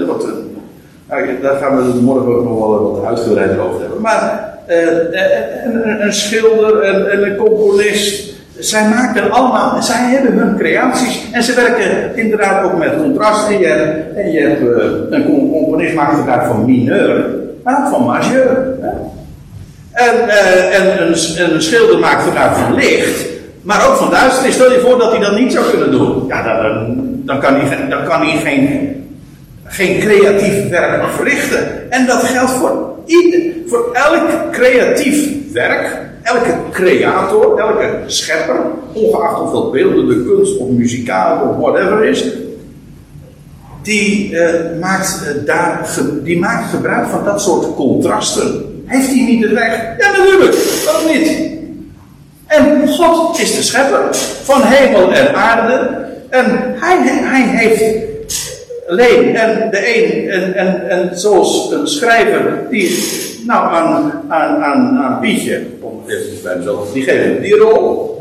Nou, daar gaan we morgen ook nog wel wat uitgebreider over hebben. Maar een, een, schilder en, en, een componist. Zij maken allemaal, zij hebben hun creaties en ze werken inderdaad ook met contrast. En je hebt, en uh, een componist maakt gebruik van mineur, maar van majeur. En, en een, een, schilder maakt gebruik van licht, maar ook van duisternis. Stel je voor dat hij dat niet zou kunnen doen. Ja, dan kan hij geen, geen creatief werk verrichten. En dat geldt voor Ieder, voor elk creatief werk, elke creator, elke schepper, ongeacht of dat beeldende kunst of muzikaal of whatever is, die, uh, maakt, uh, daar, die maakt gebruik van dat soort contrasten. Heeft hij niet het recht? Ja, natuurlijk. Waarom niet? En God is de schepper van hemel en aarde. En hij, hij heeft alleen en de een, en, en, en zoals een schrijver, die, nou aan, aan, aan, aan Pietje, om even bij mezelf, die geven die rol.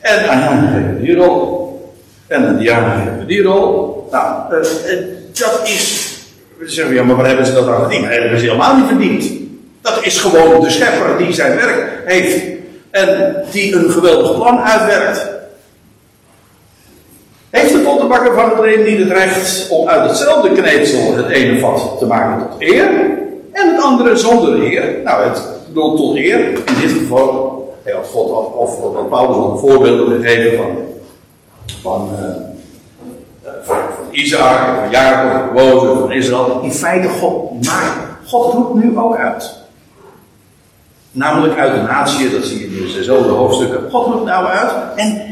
En aan Jan geven die rol. En aan Diana geven die rol. Nou, uh, dat is, we zeggen, ja, maar waar hebben ze dat aan verdiend? Dat hebben ze helemaal niet verdiend. Dat is gewoon de schepper die zijn werk heeft. En die een geweldig plan uitwerkt. Heeft pottenbakker van het leven niet het recht om uit hetzelfde kneedsel het ene vat te maken tot eer en het andere zonder eer? Nou, het bedoelt tot eer, in dit geval, hij had God of, of, of Paulus al voorbeelden gegeven van, van, uh, van, van Isaac, van Jacob, van Mozes, van Israël. In feite, God maakt, God roept nu ook uit. Namelijk uit de natie, dat zie je in dezelfde hoofdstukken. God roept nou uit en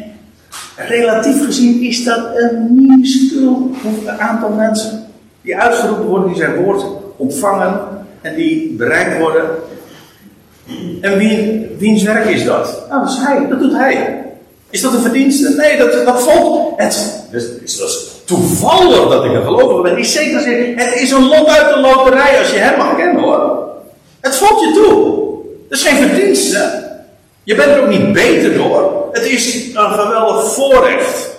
Relatief gezien is dat een minuscuul aantal mensen die uitgeroepen worden, die zijn woord ontvangen en die bereikt worden. En wie, wiens werk is dat? Nou, dat is hij, dat doet hij. Is dat een verdienste? Nee, dat, dat valt. Het is, dat is toevallig dat ik een gelovige ben. Is zeker zin. Het is een lot uit de loterij als je hem mag kennen hoor. Het valt je toe. Dat is geen verdienste. Je bent er ook niet beter door. Het is een geweldig voorrecht.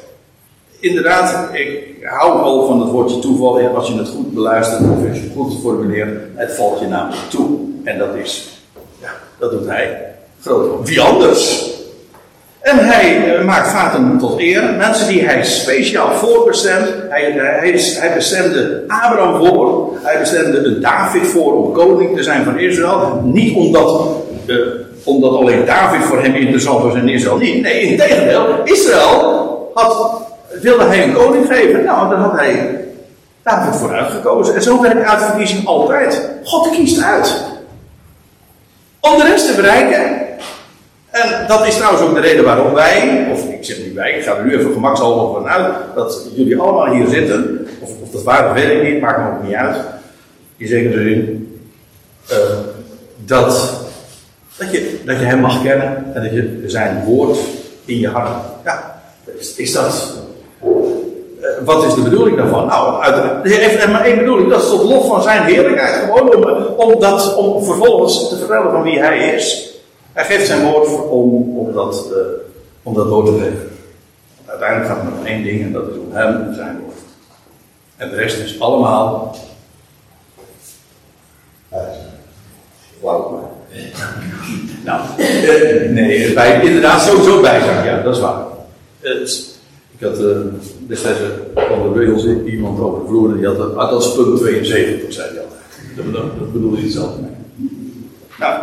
Inderdaad, ik hou wel van het woordje toeval. Als je het goed beluistert of als je het goed formuleert, het valt je namelijk toe. En dat is, ja, dat doet hij. Groot. Wie anders? En hij uh, maakt vaten tot eer. Mensen die hij speciaal voorbestemt. Hij, hij, hij bestemde Abraham voor. Hij bestemde David voor om koning te zijn van Israël. Niet omdat uh, omdat alleen David voor hem interessant was en Israël niet. Nee, in tegendeel. Israël had, wilde hij een koning geven. Nou, dan had hij David voor uitgekozen. En zo werkt uitverkiezing altijd. God kiest uit. Om de rest te bereiken. En dat is trouwens ook de reden waarom wij, of ik zeg niet wij, ik ga er nu even gemakshalve vanuit, dat jullie allemaal hier zitten. Of, of dat waar, dat weet ik niet, maakt me ook niet uit. In zekere zin. Uh, dat dat je, dat je hem mag kennen en dat je zijn woord in je hart. Ja, is, is dat. Uh, wat is de bedoeling daarvan? Nou, uit, de heeft maar één bedoeling. Dat is tot lof van zijn heerlijkheid. Gewoon om, om, dat, om vervolgens te vertellen van wie hij is. Hij geeft zijn woord om, om, dat, uh, om dat door te geven. uiteindelijk gaat het maar om één ding en dat is om hem en zijn woord. En de rest is allemaal. Wauw. Nou, eh, nee, bij, inderdaad sowieso bijzang, ja, dat is waar. Eh, ik had uh, destijds van de Reels iemand over de vloer en die had, had als punt 72, zei hij altijd. Dat, dat, dat bedoelde hij hetzelfde mee. Nou,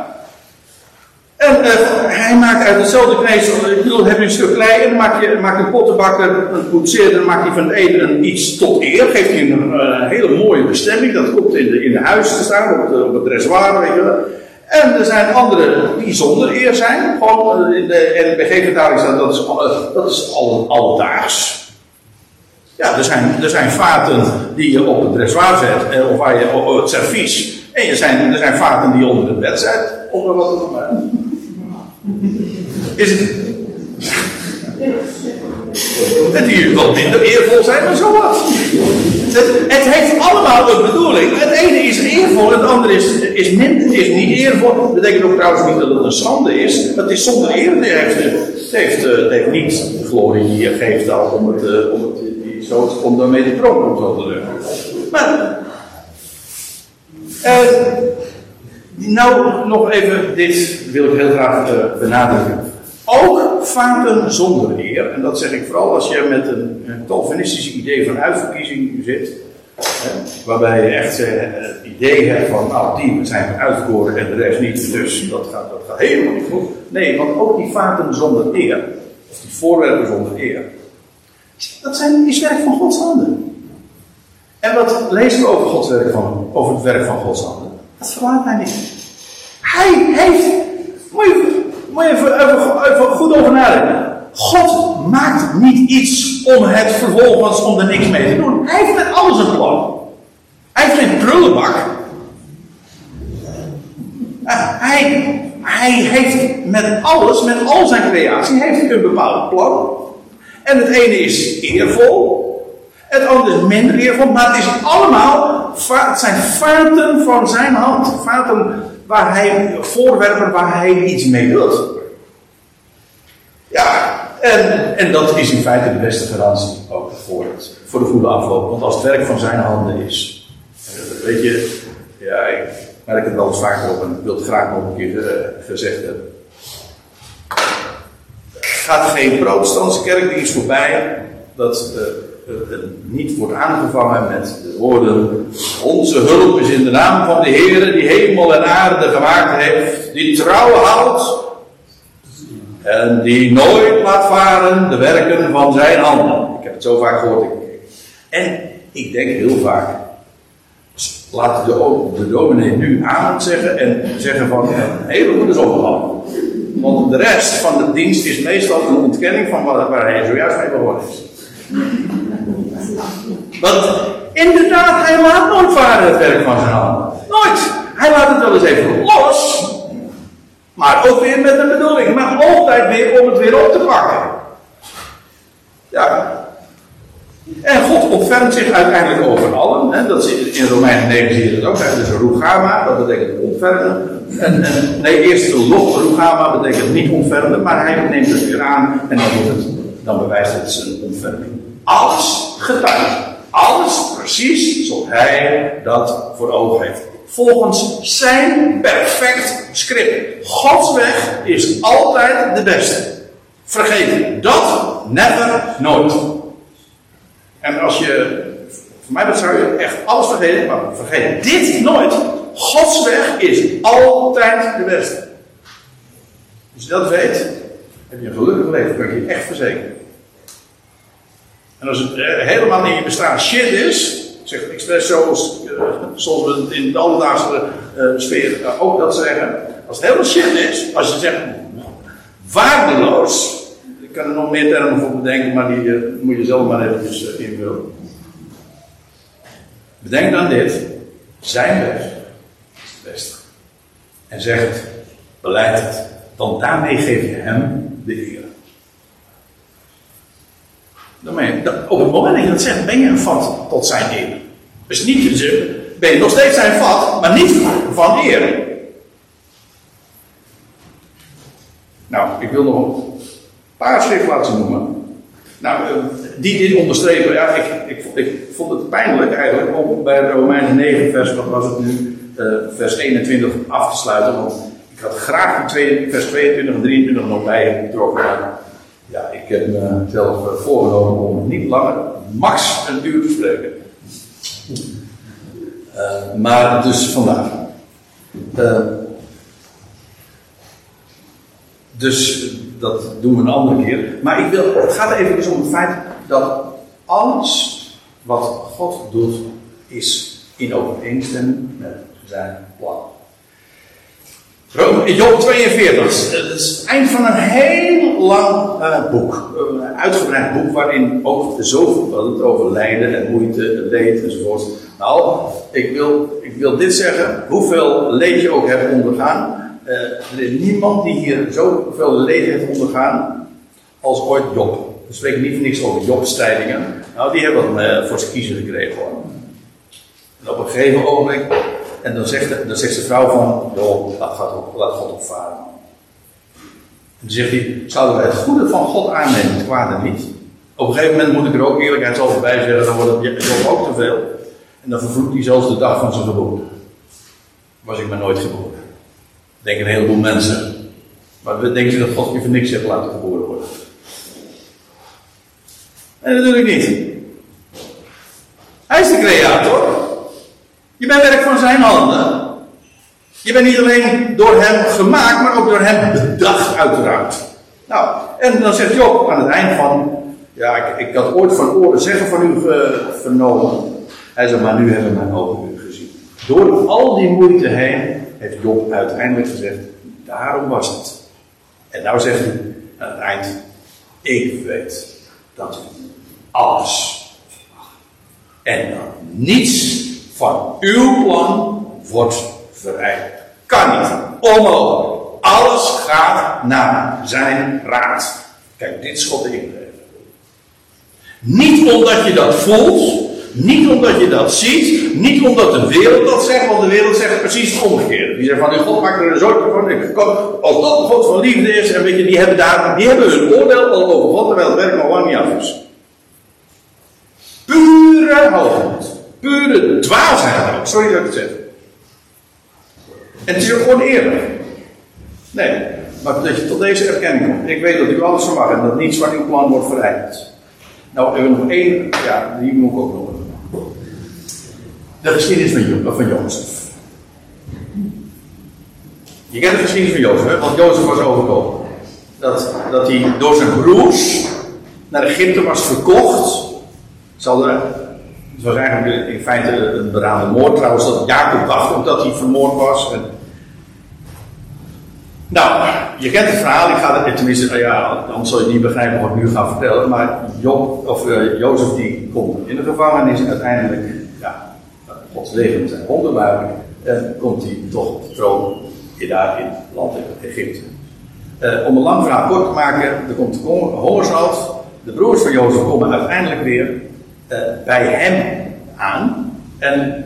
en uh, hij maakt uit hetzelfde kneesel, ik bedoel, heb je een stuk klei en dan maak je, maak een pottenbakker, een poetseer, dan maak je van het ene een iets tot eer, geeft hij een, een, hele mooie bestemming, dat komt in de, in de huis te staan, op, de, op het reservoir, weet je wel. En er zijn anderen die zonder eer zijn. Gewoon in de NBG-vertaling staat dat is, dat is al, alledaags. Ja, er zijn, er zijn vaten die je op het dressoir zet, of waar je op het servies. En er zijn, er zijn vaten die onder het bed zet. Of wat dan ook. Is het. En die wat minder eervol zijn, maar zo wat. Het, het, heeft allemaal een bedoeling. Het ene is eervol, het andere is, is, minder, is niet eervol. Dat betekent ook trouwens niet dat het een schande is. Het is zonder eer. Het heeft, het heeft, heeft niet de glorie die je geeft al om, het, om, het, zo, om daarmee de troon om te lukken. Maar. Uh, nou, nog even, dit wil ik heel graag uh, benadrukken. Ook vaten zonder eer, en dat zeg ik vooral als je met een, een idee van uitverkiezing zit, hè, waarbij je echt uh, het idee hebt van, nou, die zijn uitverkoren en de rest niet, dus dat gaat, dat gaat helemaal niet goed. Nee, want ook die vaten zonder eer, of die voorwerpen zonder eer, dat zijn, is werk van Gods handen. En wat lezen we over, Gods werk van, over het werk van Gods handen? Dat verlaat mij niet. Hij heeft, moet je even, goed over nadenken. God maakt niet iets om het vervolgens om er niks mee te doen. Hij heeft met alles een plan. Hij heeft geen prullenbak. Hij, hij heeft met alles, met al zijn creatie, heeft hij een bepaald plan. En het ene is eervol. Het andere is minder eervol. Maar het is allemaal, het zijn vaten van zijn hand. Vaten waar hij, voorwerpen waar hij iets mee doet. Ja, en, en dat is in feite de beste garantie ook voor, het, voor de goede afloop. Want als het werk van zijn handen is. Weet je, ja, ik merk het wel eens vaker op en wil het graag nog een keer uh, gezegd hebben. Gaat geen protestantse kerkdienst voorbij dat uh, niet wordt aangevangen met de woorden: Onze hulp is in de naam van de Heer die hemel en aarde gemaakt heeft, die trouw houdt en die nooit laat varen de werken van zijn handen. Ik heb het zo vaak gehoord. En ik denk heel vaak. Laat de, de dominee nu aan zeggen en zeggen van een hele goede opgevallen. Want de rest van de dienst is meestal een ontkenning van waar, hij zojuist mee begonnen is. Want inderdaad, hij laat nooit varen het werk van zijn handen. Nooit. Hij laat het wel eens even los. Maar ook weer met een bedoeling. Maar altijd weer om het weer op te pakken. Ja. En God ontfermt zich uiteindelijk over allen. Hè. Dat is in Romeinen 9 zie je dat ook. Hè. Dus rugama, dat betekent ontfermen. En, nee, eerst de lof betekent niet ontfermen. Maar hij neemt het weer aan. En dan, wordt het, dan bewijst het zijn ontferming. Alles getuigt. Alles precies zoals hij dat voor ogen heeft volgens zijn perfect script. Gods weg is altijd de beste. Vergeet dat never, nooit. En als je, voor mij zou je echt alles vergeten, maar vergeet dit nooit. Gods weg is altijd de beste. Als je dat weet, heb je een gelukkig leven, kan je echt verzekeren. En als het helemaal in je bestaan shit is, ik zeg expres zoals, zoals we het in de alledaagse uh, sfeer ook dat zeggen. Als het helemaal shit is, als je zegt waardeloos. Ik kan er nog meer termen voor bedenken, maar die moet je zelf maar eventjes invullen. Bedenk dan dit. Zijn weg is het beste. En zeg het. Beleid het. Want daarmee geef je hem de eer. Op het moment dat je dat zegt, ben je een vat tot zijn eer. Dus niet, ben je nog steeds zijn vat, maar niet van eer. Nou, ik wil nog een paar schriftplaatsen noemen. Nou, eh, die dit onderstrepen, ja, ik, ik, vond het pijnlijk eigenlijk om bij Romeinen 9, vers, wat was het nu, uh, vers 21 af te sluiten. Want ik had graag vers 22 en 23 nog bij getrokken. Ja, ik heb mezelf voorgenomen om niet langer, max een uur te spreken. Uh, maar dus vandaag. Uh, dus dat doen we een andere keer. Maar ik wil, het gaat even dus om het feit dat alles wat God doet, is in overeenstemming met zijn plan. Job 42, dat is het eind van een heel lang uh, boek. Een uitgebreid boek waarin ook zoveel het over lijden en moeite, leed enzovoort. Nou, ik wil, ik wil dit zeggen, hoeveel leed je ook hebt ondergaan. Er is niemand die hier zoveel leed heeft ondergaan als ooit Job. We spreken niet voor niks over Jobstrijdingen. Nou, die hebben uh, voor zijn kiezen gekregen hoor. En op een gegeven ogenblik en dan zegt, de, dan zegt de vrouw van, joh, laat, God, laat God opvaren. En dan zegt hij, zouden wij het goede van God aannemen, het kwade niet? Op een gegeven moment moet ik er ook eerlijkheidshalve bij zeggen, dan wordt het Job ook te veel. En dan vervloekt hij zelfs de dag van zijn geboorte. Was ik maar nooit geboren. Denk een heleboel mensen. Maar we denken dat God je voor niks heeft laten geboren worden. En dat doe ik niet. Hij is de creator. Je bent werk van zijn handen. Je bent niet alleen door hem gemaakt, maar ook door hem bedacht, uiteraard. Nou, en dan zegt Job aan het eind van. Ja, ik, ik had ooit van oren zeggen van u vernomen. Hij zei, maar nu hebben mijn ogen u gezien. Door al die moeite heen heeft Job uiteindelijk gezegd: daarom was het. En nou zegt hij aan het eind: ik weet dat u alles en dan niets van uw plan wordt vereist. Kan niet. Onmogelijk. Alles gaat naar zijn raad. Kijk, dit is God ingreep. Niet omdat je dat voelt, niet omdat je dat ziet, niet omdat de wereld dat zegt, want de wereld zegt precies het omgekeerde. Die zegt van, God maakt er een soort van, als dat God van liefde is, en weet je, die hebben, daar, die hebben hun oordeel al over God, terwijl het werk nog lang niet af is. Pure hoogheid. Pure dwaasheid. Sorry dat ik het zeg. En het is ook gewoon eerlijk. Nee, maar dat je tot deze erkenning komt. Ik weet dat u alles mag en dat niets van uw plan wordt verrijkt. Nou, er nog één, ja, die moet ik ook nog. De geschiedenis van, van Jozef. Je kent de geschiedenis van Jozef, want Jozef was overkomen. Dat, dat hij door zijn broers naar Egypte was verkocht. Zal er het was eigenlijk in feite een beraden moord trouwens, dat Jacob dacht ook dat hij vermoord was. Nou, je kent het verhaal, ik ga het tenminste, ja, anders zal je niet begrijpen wat ik nu ga vertellen. Maar Job, of, uh, Jozef die komt in de gevangenis uiteindelijk, ja, Gods leven zijn wonderbaarlijk. En komt hij toch op de troon daar in het land Egypte. Om een lang verhaal kort te maken, er komt hongersnood. De broers van Jozef komen uiteindelijk weer uh, bij hem aan. En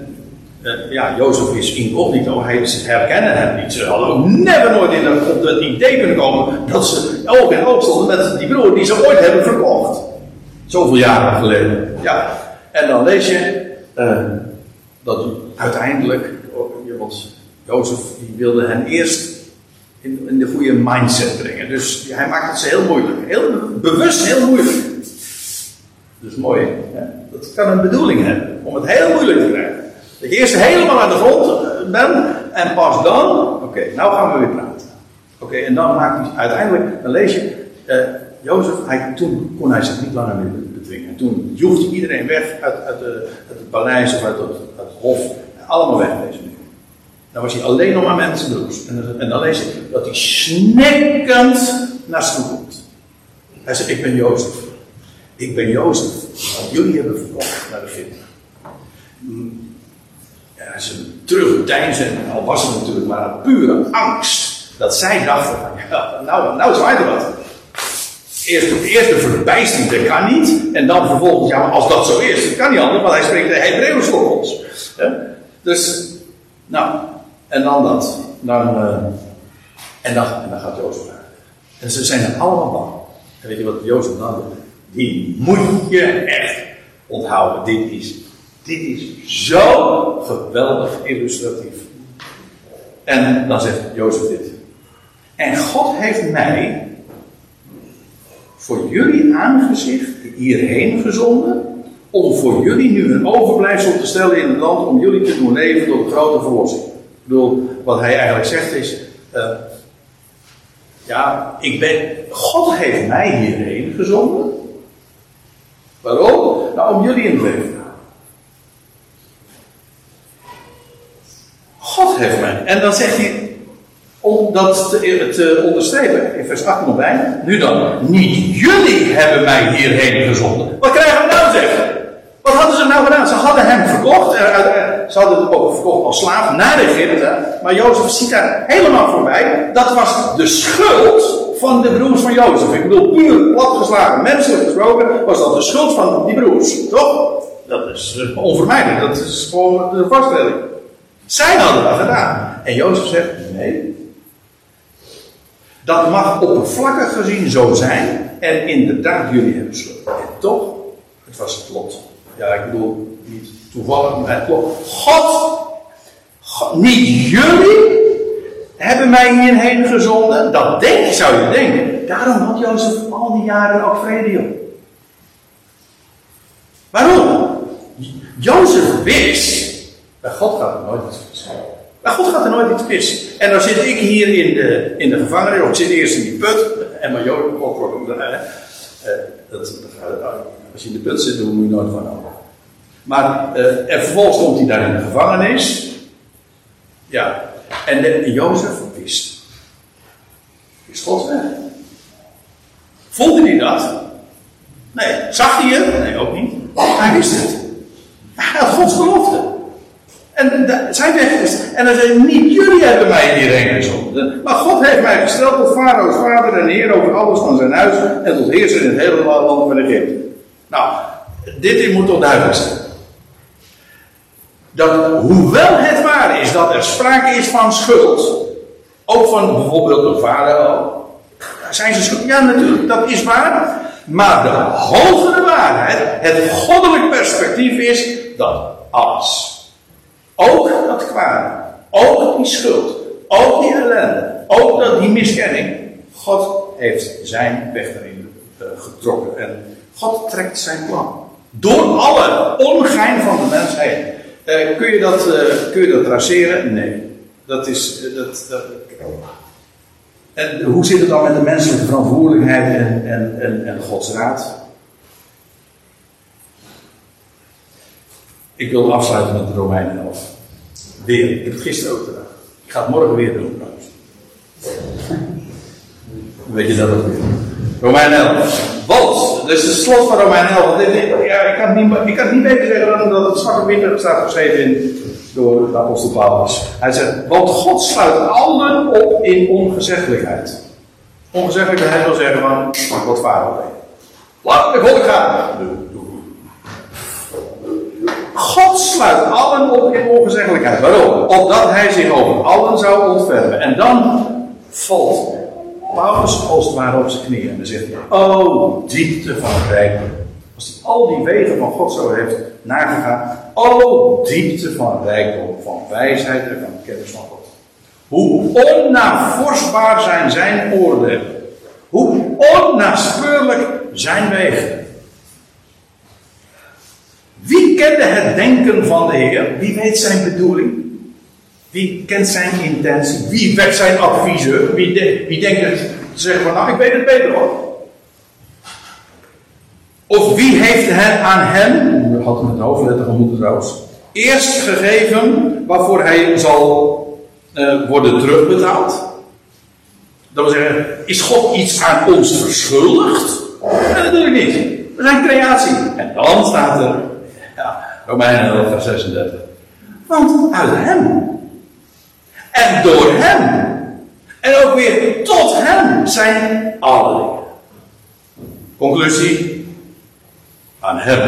uh, ja, Jozef is incognito, hij, ze herkennen hem niet. Ze hadden ook never nooit in de, op het idee kunnen komen dat ze oog in oog stonden met die broer die ze ooit hebben verkocht. Zoveel jaren geleden. Ja, en dan lees je uh, dat uiteindelijk, want Jozef die wilde hen eerst in, in, de goede mindset brengen. Dus hij maakt het ze heel moeilijk. Heel bewust heel moeilijk. Is mooi. Dat kan een bedoeling hebben. Om het heel moeilijk te krijgen. Dat je eerst helemaal aan de grond eh, bent. En pas dan. Oké, nou gaan we weer praten. Oké, en dan maakt hij uiteindelijk. Dan lees je. Uh, Jozef, hij, toen kon hij zich niet langer meer bedwingen. Toen joegde iedereen weg uit, uit, de, het paleis of uit het, hof. Allemaal weg deze Dan was hij alleen nog maar broers. En, en, dan lees je dat hij snikkend naar ze komt. Hij zegt: Ik ben Jozef. Ik ben Jozef, want jullie hebben verkocht naar de Egypte. Ja, ze terugdeinzen, al was het natuurlijk maar een pure angst. Dat zij dachten van, nou, nou zwaait er wat. Eerst, eerst de verbijstering, dat kan niet. En dan vervolgens, ja, maar als dat zo is, dat kan niet anders, want hij spreekt de Hebreeuws voor ons. Dus, nou, en dan dat. Dan, uh, en, dan, en dan gaat Jozef uit. En ze zijn er allemaal bang. En weet je wat Jozef dan doet? Die moet je echt onthouden. Dit is, dit is zo geweldig illustratief. En dan zegt Jozef dit. En God heeft mij voor jullie aangezicht hierheen gezonden. Om voor jullie nu een overblijfsel te stellen in het land. Om jullie te doen leven tot een grote verlossing. Ik bedoel, wat hij eigenlijk zegt is. Uh, ja, ik ben. God heeft mij hierheen gezonden. Waarom? Nou, om jullie in het leven te. God heeft mij. En dan zegt hij, om dat te, onderstrepen, in vers 8 nog bij. Nu dan, niet jullie hebben mij hierheen gezonden. Wat krijgen? Wat hadden ze nou gedaan? Ze hadden hem verkocht. Ze hadden hem ook verkocht als slaaf naar Egypte. Maar Jozef ziet daar helemaal voorbij. Dat was de schuld van de broers van Jozef. Ik bedoel, puur platgeslagen, menselijk gesproken, was dat de schuld van die broers. Toch? Dat is uh, onvermijdelijk. Dat is gewoon de vaststelling. Zij hadden dat gedaan. En Jozef zegt: nee. Dat mag oppervlakkig gezien zo zijn. En inderdaad, jullie hebben schuld. En toch, het was het lot. Ja, ik bedoel, niet toevallig, maar het lot. God, niet jullie, hebben mij hierheen gezonden. Dat denk zou je denken. Daarom had Jozef al die jaren ook vrede op. Waarom? Jozef wist, bij God gaat er nooit iets mis. Bij God gaat er nooit iets mis. En dan zit ik hier in de, in de gevangenis, of ik zit eerst in die put, en mijn Jozef dat, als je in de put zit, dan moet je nooit van over. Maar uh, en vervolgens komt hij daar in de gevangenis. Ja, en, de, Jozef wist. Is God weg? Voelde hij dat? Nee. Zag hij het? Nee, ook niet. Hij wist het. Hij had Gods belofte. En de, weg is. En hij zei: Niet jullie hebben mij hierheen gezonden. Maar God heeft mij gesteld tot Farao's vader en heer over alles van zijn huis. En tot heerser in het hele land van Egypte. Nou, dit moet toch duidelijk zijn dat hoewel het waar is dat er sprake is van schuld, ook van bijvoorbeeld een vader, zijn ze schuld? Ja, natuurlijk, dat is waar. Maar de hogere waarheid, het goddelijk perspectief is dat alles, ook dat kwade, ook die schuld, ook die ellende, ook dat, die miskenning, God heeft zijn weg erin uh, getrokken. En God trekt zijn plan. Door alle ongein van de mensheid. Uh, kun, je dat, uh, kun je dat traceren? Nee. Dat is. Dat, dat, en hoe zit het dan met de menselijke verantwoordelijkheid en, en, en, en Gods raad? Ik wil afsluiten met Romeinen 11. Weer. Ik heb het gisteren ook gedaan. Ik ga het morgen weer doen trouwens. Weet je dat ook weer? Romein 11. Want, dus het slot van Romein 11. Ja, ik, kan niet, ik kan het niet beter zeggen dan dat het zwart wit staat geschreven in, door de apostel Paulus. Hij zegt, want God sluit allen op in ongezeggelijkheid. Ongezeggelijkheid wil zeggen van, wat vader. Laat de volk gaan. God sluit allen op in ongezeggelijkheid. Waarom? Opdat hij zich over allen zou ontfermen. En dan valt Paulus als het ware op zijn knieën. En zegt Oh, diepte van het. Als hij al die wegen van God zo heeft nagegaan. Oh, diepte van rijkdom, van wijsheid en van kennis van God. Hoe onnavorsbaar zijn zijn oordelen. Hoe onnaspeurlijk zijn wegen. Wie kende het denken van de Heer? Wie weet zijn bedoeling? Wie kent zijn intentie? Wie werd zijn adviseur? Wie, de, wie denkt het zeggen van, nou, ik weet het beter hoor. Of wie heeft het aan hem, we hadden het hoofdletter moeten trouwens, eerst gegeven waarvoor hij zal uh, worden terugbetaald? Dat wil zeggen, is God iets aan ons verschuldigd? Nee, natuurlijk niet. We zijn creatie. En dan staat er, ja, Romeinen 11, vers 36. Want uit hem en door hem. En ook weer tot hem zijn alle dingen. Conclusie. Aan hem.